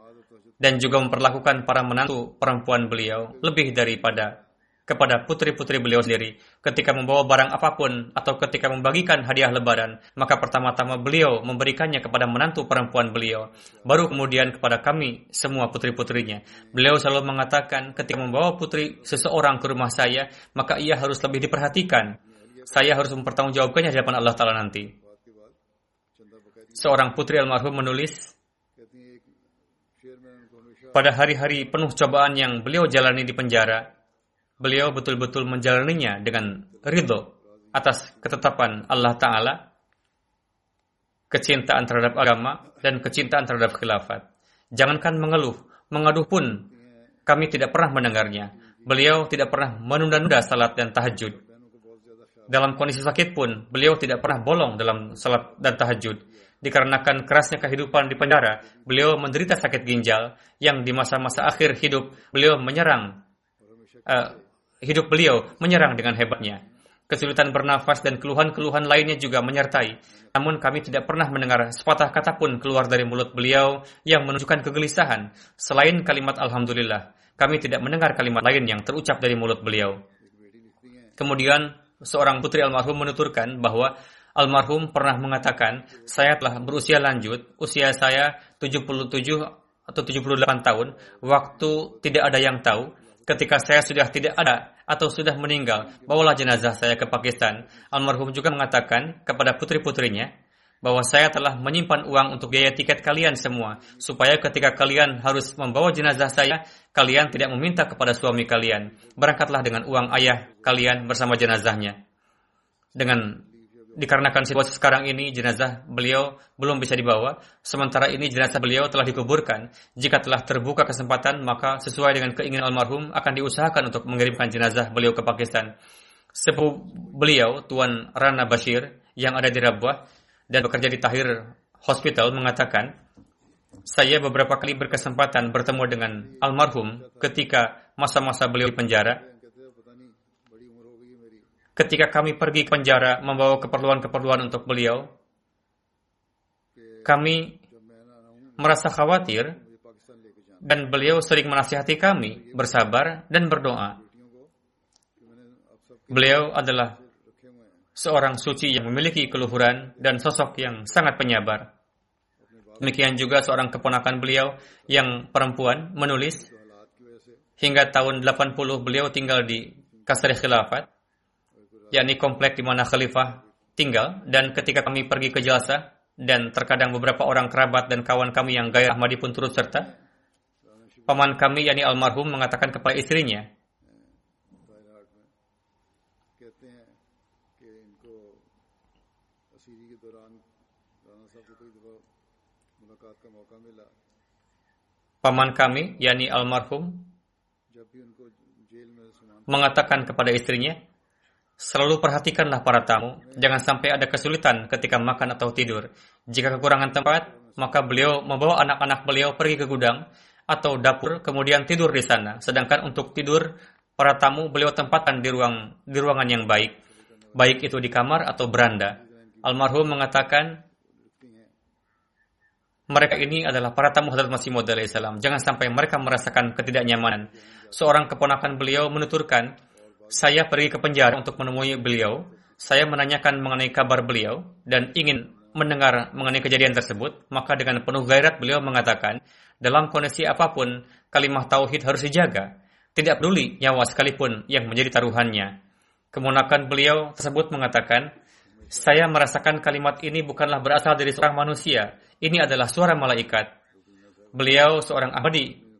B: dan juga memperlakukan para menantu perempuan beliau lebih daripada kepada putri-putri beliau sendiri. Ketika membawa barang apa pun atau ketika membagikan hadiah lebaran maka pertama-tama beliau memberikannya kepada menantu perempuan beliau. Baru kemudian kepada kami semua putri-putrinya. Beliau selalu mengatakan ketika membawa putri seseorang ke rumah saya maka ia harus lebih diperhatikan. Saya harus mempertanggungjawabkannya di hadapan Allah Ta'ala nanti. Seorang putri almarhum menulis pada hari-hari penuh cobaan yang beliau jalani di penjara beliau betul-betul menjalaninya dengan ridho atas ketetapan Allah Ta'ala, kecintaan terhadap agama, dan kecintaan terhadap khilafat. Jangankan mengeluh, mengaduh pun kami tidak pernah mendengarnya. Beliau tidak pernah menunda-nunda salat dan tahajud. Dalam kondisi sakit pun, beliau tidak pernah bolong dalam salat dan tahajud. Dikarenakan kerasnya kehidupan di penjara, beliau menderita sakit ginjal yang di masa-masa akhir hidup beliau menyerang uh, hidup beliau menyerang dengan hebatnya. Kesulitan bernafas dan keluhan-keluhan lainnya juga menyertai. Namun kami tidak pernah mendengar sepatah kata pun keluar dari mulut beliau yang menunjukkan kegelisahan. Selain kalimat Alhamdulillah, kami tidak mendengar kalimat lain yang terucap dari mulut beliau. Kemudian seorang putri almarhum menuturkan bahwa almarhum pernah mengatakan, saya telah berusia lanjut, usia saya 77 atau 78 tahun, waktu tidak ada yang tahu, ketika saya sudah tidak ada atau sudah meninggal, bawalah jenazah saya ke Pakistan. Almarhum juga mengatakan kepada putri-putrinya bahwa saya telah menyimpan uang untuk biaya tiket kalian semua, supaya ketika kalian harus membawa jenazah saya, kalian tidak meminta kepada suami kalian. Berangkatlah dengan uang ayah kalian bersama jenazahnya. Dengan dikarenakan situasi sekarang ini jenazah beliau belum bisa dibawa, sementara ini jenazah beliau telah dikuburkan. Jika telah terbuka kesempatan, maka sesuai dengan keinginan almarhum akan diusahakan untuk mengirimkan jenazah beliau ke Pakistan. Sepupu beliau, Tuan Rana Bashir, yang ada di Rabwah dan bekerja di Tahir Hospital mengatakan, saya beberapa kali berkesempatan bertemu dengan almarhum ketika masa-masa beliau di penjara ketika kami pergi ke penjara membawa keperluan-keperluan untuk beliau, kami merasa khawatir dan beliau sering menasihati kami bersabar dan berdoa. Beliau adalah seorang suci yang memiliki keluhuran dan sosok yang sangat penyabar. Demikian juga seorang keponakan beliau yang perempuan menulis hingga tahun 80 beliau tinggal di Kasri Khilafat yakni komplek di mana khalifah tinggal dan ketika kami pergi ke jalsa dan terkadang beberapa orang kerabat dan kawan kami yang gaya Ahmadi pun turut serta paman kami yakni almarhum mengatakan kepada istrinya paman kami yakni almarhum mengatakan kepada istrinya Selalu perhatikanlah para tamu, jangan sampai ada kesulitan ketika makan atau tidur. Jika kekurangan tempat, maka beliau membawa anak-anak beliau pergi ke gudang atau dapur, kemudian tidur di sana. Sedangkan untuk tidur, para tamu beliau tempatkan di ruang di ruangan yang baik, baik itu di kamar atau beranda. Almarhum mengatakan, mereka ini adalah para tamu Hadrat Masih Maud Jangan sampai mereka merasakan ketidaknyamanan. Seorang keponakan beliau menuturkan, saya pergi ke penjara untuk menemui beliau. Saya menanyakan mengenai kabar beliau dan ingin mendengar mengenai kejadian tersebut. Maka dengan penuh gairat beliau mengatakan, dalam kondisi apa pun, kalimah tauhid harus dijaga. Tidak peduli nyawa sekalipun yang menjadi taruhannya. Kemunakan beliau tersebut mengatakan, saya merasakan kalimat ini bukanlah berasal dari seorang manusia. Ini adalah suara malaikat. Beliau seorang ahmadi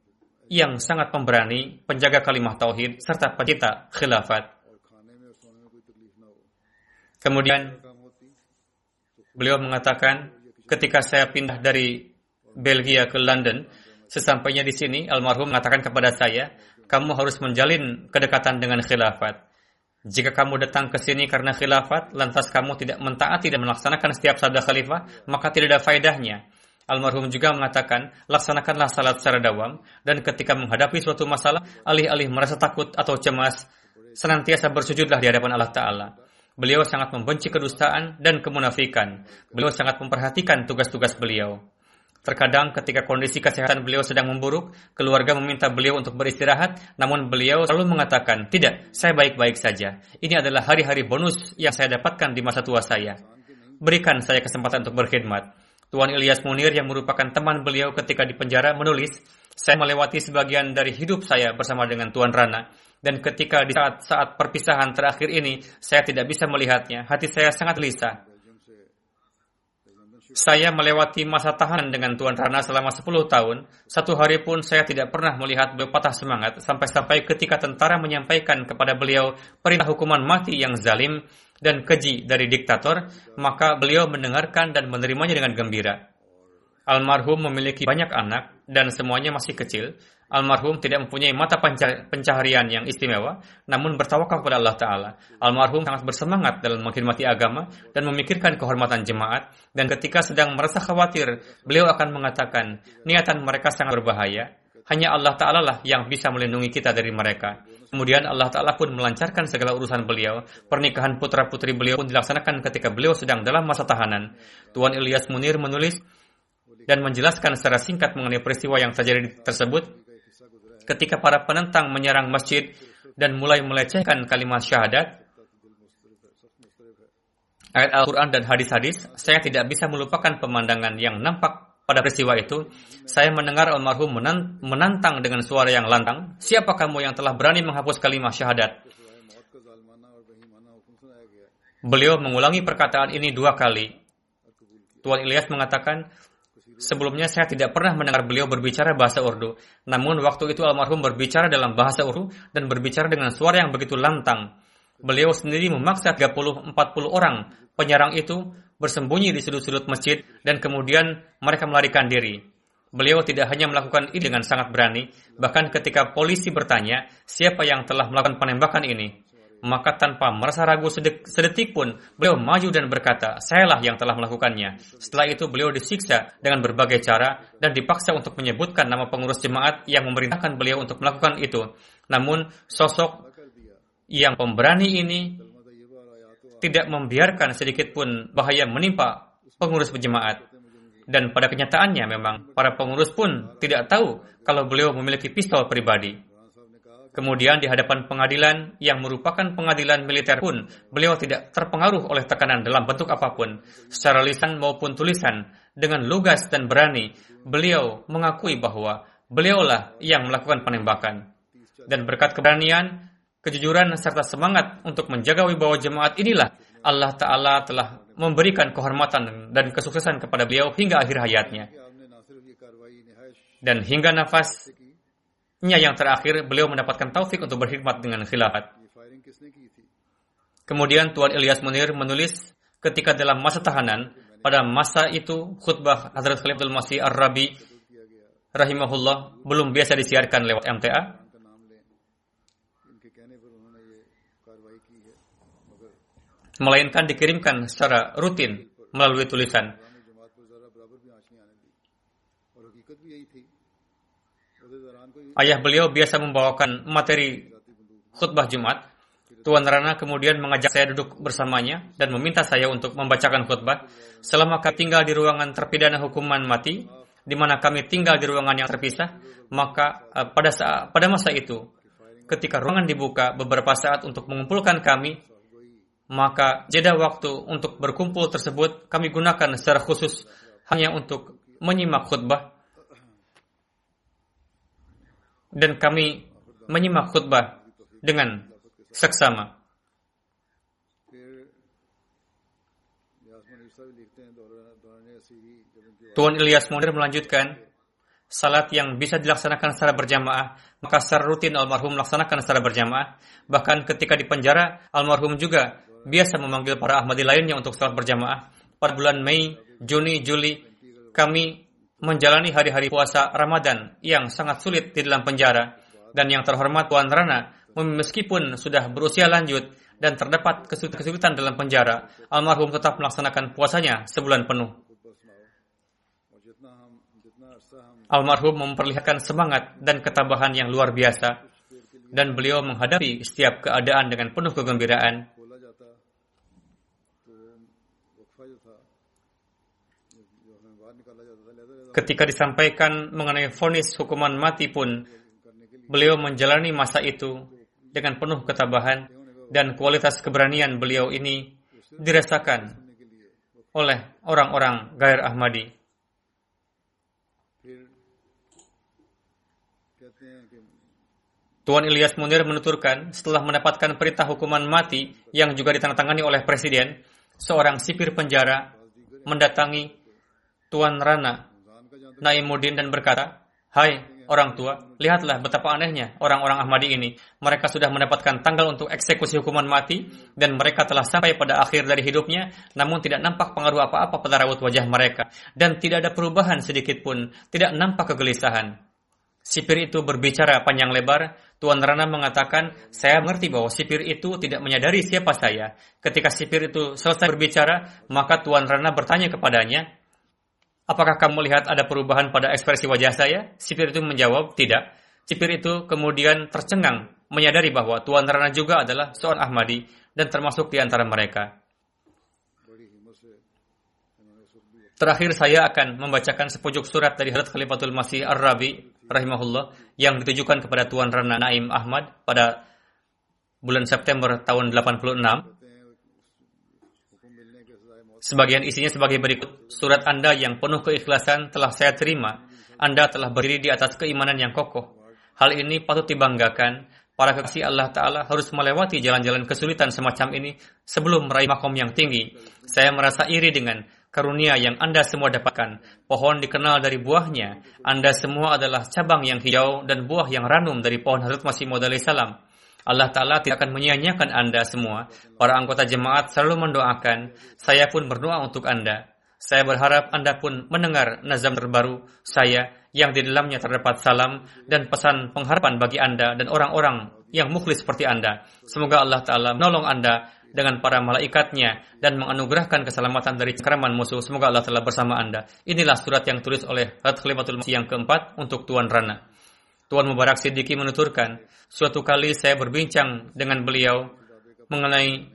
B: yang sangat pemberani, penjaga kalimah tauhid, serta pencipta khilafat. Kemudian beliau mengatakan, ketika saya pindah dari Belgia ke London, sesampainya di sini, almarhum mengatakan kepada saya, kamu harus menjalin kedekatan dengan khilafat. Jika kamu datang ke sini karena khilafat, lantas kamu tidak mentaati dan melaksanakan setiap sabda khalifah, maka tidak ada faedahnya. Almarhum juga mengatakan, laksanakanlah salat secara dawam, dan ketika menghadapi suatu masalah, alih-alih merasa takut atau cemas, senantiasa bersujudlah di hadapan Allah Ta'ala. Beliau sangat membenci kedustaan dan kemunafikan. Beliau sangat memperhatikan tugas-tugas beliau. Terkadang ketika kondisi kesehatan beliau sedang memburuk, keluarga meminta beliau untuk beristirahat, namun beliau selalu mengatakan, "Tidak, saya baik-baik saja. Ini adalah hari-hari bonus yang saya dapatkan di masa tua saya. Berikan saya kesempatan untuk berkhidmat." Tuan Ilyas Munir yang merupakan teman beliau ketika di penjara menulis, "Saya melewati sebagian dari hidup saya bersama dengan Tuan Rana." Dan ketika di saat-saat perpisahan terakhir ini, saya tidak bisa melihatnya. Hati saya sangat gelisah. Saya melewati masa tahanan dengan Tuan Rana selama 10 tahun. Satu hari pun saya tidak pernah melihat beliau patah semangat sampai-sampai ketika tentara menyampaikan kepada beliau perintah hukuman mati yang zalim dan keji dari diktator, maka beliau mendengarkan dan menerimanya dengan gembira. Almarhum memiliki banyak anak dan semuanya masih kecil. Almarhum tidak mempunyai mata pencaharian yang istimewa, namun bertawakal kepada Allah Ta'ala. Almarhum sangat bersemangat dalam menghormati agama dan memikirkan kehormatan jemaat, dan ketika sedang merasa khawatir, beliau akan mengatakan, niatan mereka sangat berbahaya, hanya Allah Ta'ala lah yang bisa melindungi kita dari mereka. Kemudian Allah Ta'ala pun melancarkan segala urusan beliau. Pernikahan putra-putri beliau pun dilaksanakan ketika beliau sedang dalam masa tahanan. Tuan Ilyas Munir menulis dan menjelaskan secara singkat mengenai peristiwa yang terjadi tersebut ketika para penentang menyerang masjid dan mulai melecehkan kalimat syahadat, ayat Al-Quran dan hadis-hadis, saya tidak bisa melupakan pemandangan yang nampak pada peristiwa itu. Saya mendengar almarhum menantang dengan suara yang lantang, siapa kamu yang telah berani menghapus kalimat syahadat? Beliau mengulangi perkataan ini dua kali. Tuan Ilyas mengatakan, Sebelumnya saya tidak pernah mendengar beliau berbicara bahasa Urdu. Namun waktu itu almarhum berbicara dalam bahasa Urdu dan berbicara dengan suara yang begitu lantang. Beliau sendiri memaksa 30-40 orang penyerang itu bersembunyi di sudut-sudut masjid dan kemudian mereka melarikan diri. Beliau tidak hanya melakukan ini dengan sangat berani, bahkan ketika polisi bertanya siapa yang telah melakukan penembakan ini, maka tanpa merasa ragu sedetik pun, beliau maju dan berkata, sayalah yang telah melakukannya. Setelah itu beliau disiksa dengan berbagai cara dan dipaksa untuk menyebutkan nama pengurus jemaat yang memerintahkan beliau untuk melakukan itu. Namun sosok yang pemberani ini tidak membiarkan sedikit pun bahaya menimpa pengurus berjemaat. Dan pada kenyataannya memang para pengurus pun tidak tahu kalau beliau memiliki pistol pribadi. Kemudian di hadapan pengadilan yang merupakan pengadilan militer pun, beliau tidak terpengaruh oleh tekanan dalam bentuk apa pun, secara lisan maupun tulisan, dengan lugas dan berani, beliau mengakui bahwa beliaulah yang melakukan penembakan. Dan berkat keberanian, kejujuran, serta semangat untuk menjaga wibawa jemaat inilah Allah Ta'ala telah memberikan kehormatan dan kesuksesan kepada beliau hingga akhir hayatnya. Dan hingga nafas nya yang terakhir, beliau mendapatkan taufik untuk berkhidmat dengan khilafat. Kemudian Tuan Ilyas Munir menulis ketika dalam masa tahanan, pada masa itu khutbah Hazrat Khalif Abdul Masih Ar-Rabi rahimahullah belum biasa disiarkan lewat MTA. Melainkan dikirimkan secara rutin melalui tulisan. Ayah beliau biasa membawakan materi khutbah Jumat. Tuan Rana kemudian mengajak saya duduk bersamanya dan meminta saya untuk membacakan khutbah. Selama kami tinggal di ruangan terpidana hukuman mati, di mana kami tinggal di ruangan yang terpisah, maka uh, pada saat pada masa itu, ketika ruangan dibuka beberapa saat untuk mengumpulkan kami, maka jeda waktu untuk berkumpul tersebut kami gunakan secara khusus hanya untuk menyimak khutbah dan kami menyimak khutbah dengan seksama. Tuan Ilyas Munir melanjutkan, salat yang bisa dilaksanakan secara berjamaah, maka secara rutin almarhum melaksanakan secara berjamaah. Bahkan ketika di penjara, almarhum juga biasa memanggil para Ahmadi lainnya untuk salat berjamaah. Pada bulan Mei, Juni, Juli, kami menjalani hari-hari puasa Ramadan yang sangat sulit di dalam penjara dan yang terhormat Tuan Rana meskipun sudah berusia lanjut dan terdapat kesulitan dalam penjara, almarhum tetap melaksanakan puasanya sebulan penuh. Almarhum memperlihatkan semangat dan ketabahan yang luar biasa dan beliau menghadapi setiap keadaan dengan penuh kegembiraan Ketika disampaikan mengenai vonis hukuman mati pun, beliau menjalani masa itu dengan penuh ketabahan dan kualitas keberanian beliau ini dirasakan oleh orang-orang Gair Ahmadi. Tuan Ilyas Munir menuturkan, setelah mendapatkan perintah hukuman mati yang juga ditandatangani oleh Presiden, seorang sipir penjara mendatangi Tuan Rana Naimuddin dan berkata, Hai orang tua, lihatlah betapa anehnya orang-orang Ahmadi ini. Mereka sudah mendapatkan tanggal untuk eksekusi hukuman mati dan mereka telah sampai pada akhir dari hidupnya, namun tidak nampak pengaruh apa-apa pada raut wajah mereka dan tidak ada perubahan sedikit pun, tidak nampak kegelisahan. Sipir itu berbicara panjang lebar. Tuan Rana mengatakan, saya mengerti bahwa sipir itu tidak menyadari siapa saya. Ketika sipir itu selesai berbicara, maka Tuan Rana bertanya kepadanya, Apakah kamu lihat ada perubahan pada ekspresi wajah saya? Sipir itu menjawab, tidak. Sipir itu kemudian tercengang, menyadari bahwa Tuan Rana juga adalah seorang Ahmadi dan termasuk di antara mereka. Terakhir saya akan membacakan sepujuk surat dari Hadrat Khalifatul Masih Ar-Rabi rahimahullah yang ditujukan kepada Tuan Rana Naim Ahmad pada bulan September tahun 86 Sebagian isinya sebagai berikut. Surat Anda yang penuh keikhlasan telah saya terima. Anda telah berdiri di atas keimanan yang kokoh. Hal ini patut dibanggakan. Para kekasih Allah Ta'ala harus melewati jalan-jalan kesulitan semacam ini sebelum meraih makom yang tinggi. Saya merasa iri dengan karunia yang Anda semua dapatkan. Pohon dikenal dari buahnya. Anda semua adalah cabang yang hijau dan buah yang ranum dari pohon Hazrat Masih Maud salam. Allah Ta'ala tidak akan menyia-nyiakan Anda semua. Para anggota jemaat selalu mendoakan. Saya pun berdoa untuk Anda. Saya berharap Anda pun mendengar nazam terbaru saya yang di dalamnya terdapat salam dan pesan pengharapan bagi Anda dan orang-orang yang mukhlis seperti Anda. Semoga Allah Ta'ala menolong Anda dengan para malaikatnya dan menganugerahkan keselamatan dari cengkraman musuh. Semoga Allah Ta'ala bersama Anda. Inilah surat yang tulis oleh Hadrat Khalifatul Masih yang keempat untuk Tuan Rana. Tuan Mubarak Siddiqui menuturkan, suatu kali saya berbincang dengan beliau mengenai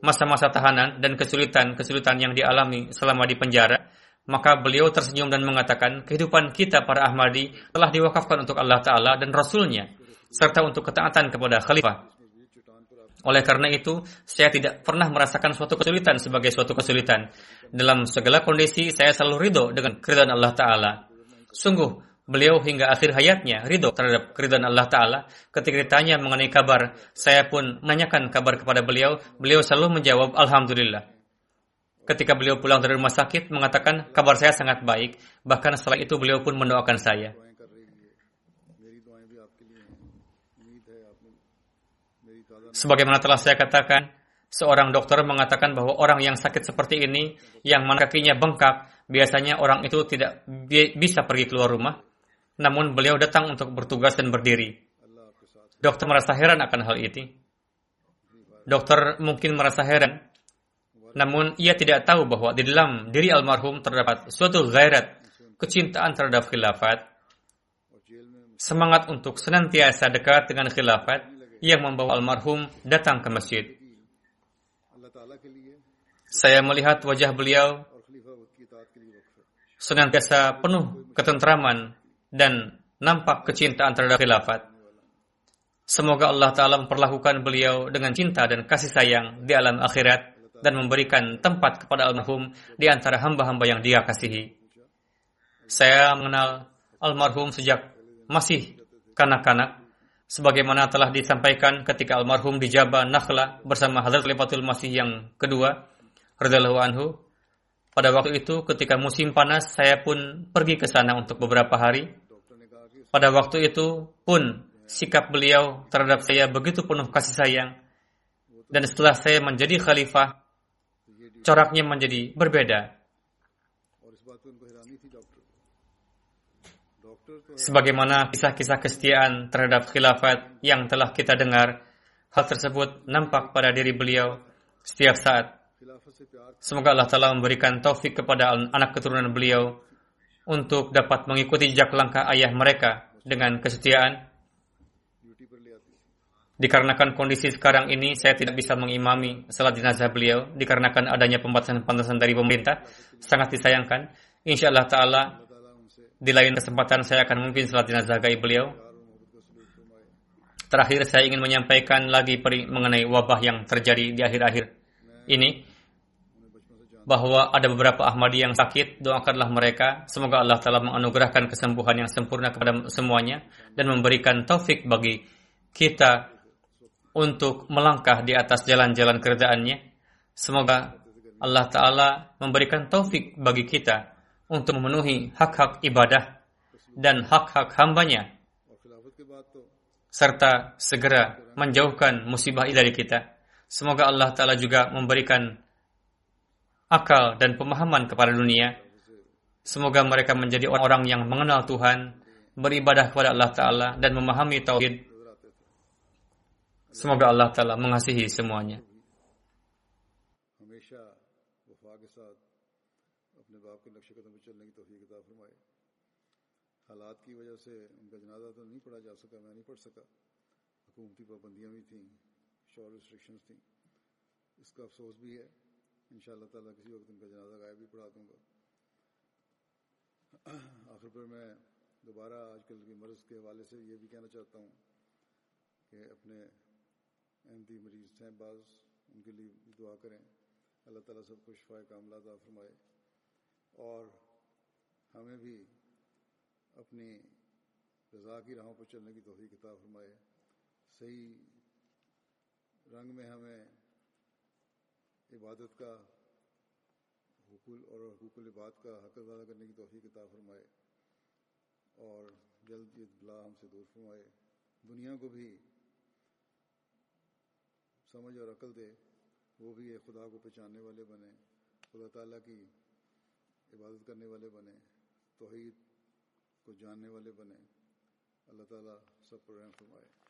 B: masa-masa tahanan dan kesulitan-kesulitan yang dialami selama di penjara, maka beliau tersenyum dan mengatakan, kehidupan kita para Ahmadi telah diwakafkan untuk Allah Ta'ala dan Rasulnya, serta untuk ketaatan kepada khalifah. Oleh karena itu, saya tidak pernah merasakan suatu kesulitan sebagai suatu kesulitan. Dalam segala kondisi, saya selalu ridho dengan keridhaan Allah Ta'ala. Sungguh, beliau hingga akhir hayatnya ridho terhadap keridhaan Allah Ta'ala. Ketika ditanya mengenai kabar, saya pun menanyakan kabar kepada beliau. Beliau selalu menjawab, Alhamdulillah. Ketika beliau pulang dari rumah sakit, mengatakan kabar saya sangat baik. Bahkan setelah itu beliau pun mendoakan saya. Sebagaimana telah saya katakan, seorang dokter mengatakan bahwa orang yang sakit seperti ini, yang mana kakinya bengkak, biasanya orang itu tidak bi bisa pergi keluar rumah namun beliau datang untuk bertugas dan berdiri. Dokter merasa heran akan hal itu. Dokter mungkin merasa heran, namun ia tidak tahu bahwa di dalam diri almarhum terdapat suatu gairat, kecintaan terhadap khilafat, semangat untuk senantiasa dekat dengan khilafat yang membawa almarhum datang ke masjid. Saya melihat wajah beliau senantiasa penuh ketentraman dan nampak kecintaan terhadap khilafat. Semoga Allah Ta'ala memperlakukan beliau dengan cinta dan kasih sayang di alam akhirat dan memberikan tempat kepada almarhum di antara hamba-hamba yang dia kasihi. Saya mengenal almarhum sejak masih kanak-kanak, sebagaimana telah disampaikan ketika almarhum di Jabah Nakhla bersama Hadrat Khalifatul Masih yang kedua, radhiyallahu anhu. Pada waktu itu, ketika musim panas, saya pun pergi ke sana untuk beberapa hari. Pada waktu itu pun sikap beliau terhadap saya begitu penuh kasih sayang. Dan setelah saya menjadi khalifah, coraknya menjadi berbeda. Sebagaimana kisah-kisah kesetiaan terhadap khilafat yang telah kita dengar, hal tersebut nampak pada diri beliau setiap saat. Semoga Allah telah memberikan taufik kepada anak keturunan beliau untuk dapat mengikuti jejak langkah ayah mereka dengan kesetiaan. Dikarenakan kondisi sekarang ini, saya tidak bisa mengimami salat jenazah beliau dikarenakan adanya pembatasan-pembatasan dari pemerintah. Sangat disayangkan. Insya Allah Ta'ala, di lain kesempatan saya akan mungkin salat jenazah gaib beliau. Terakhir, saya ingin menyampaikan lagi mengenai wabah yang terjadi di akhir-akhir ini. Bahwa ada beberapa Ahmadi yang sakit, doakanlah mereka. Semoga Allah Ta'ala menganugerahkan kesembuhan yang sempurna kepada semuanya dan memberikan taufik bagi kita untuk melangkah di atas jalan-jalan kerjaannya. Semoga Allah Ta'ala memberikan taufik bagi kita untuk memenuhi hak-hak ibadah dan hak-hak hambanya serta segera menjauhkan musibah dari kita. Semoga Allah Ta'ala juga memberikan akal, dan pemahaman kepada dunia. Semoga mereka menjadi orang-orang yang mengenal Tuhan, beribadah kepada Allah Ta'ala, dan memahami Tauhid. Semoga Allah Ta'ala mengasihi semuanya.
A: حالات کی وجہ سے ان کا جنازہ تو نہیں پڑھا جا سکا میں نہیں پڑھ سکا حکومتی پابندیاں بھی تھیں شور ریسٹرکشنز تھیں اس کا افسوس بھی ہے इन ताला किसी वक्त उनका जनाजा गायब भी पढ़ा दूँगा। आखिर पर मैं दोबारा आजकल की मर्ज के हवाले से ये भी कहना चाहता हूँ कि अपने अहमदी मरीज़ हैं बाज उनके लिए भी दुआ करें। अल्लाह ताला सबको शफा कामला फरमाए। और हमें भी अपनी रज़ा की राहों पर चलने की तोफ़ी किताब फरमाए। सही रंग में हमें عبادت کا حقول اور حقوق العباد کا حق ادا کرنے کی توفیق عطا فرمائے اور جلد یہ بلا ہم سے دور فرمائے۔ دنیا کو بھی سمجھ اور عقل دے، وہ بھی خدا کو پہچاننے والے بنے، خدا تعالیٰ کی عبادت کرنے والے بنے، توحید کو جاننے والے بنے۔ اللہ تعالیٰ سب پر رحم فرمائے۔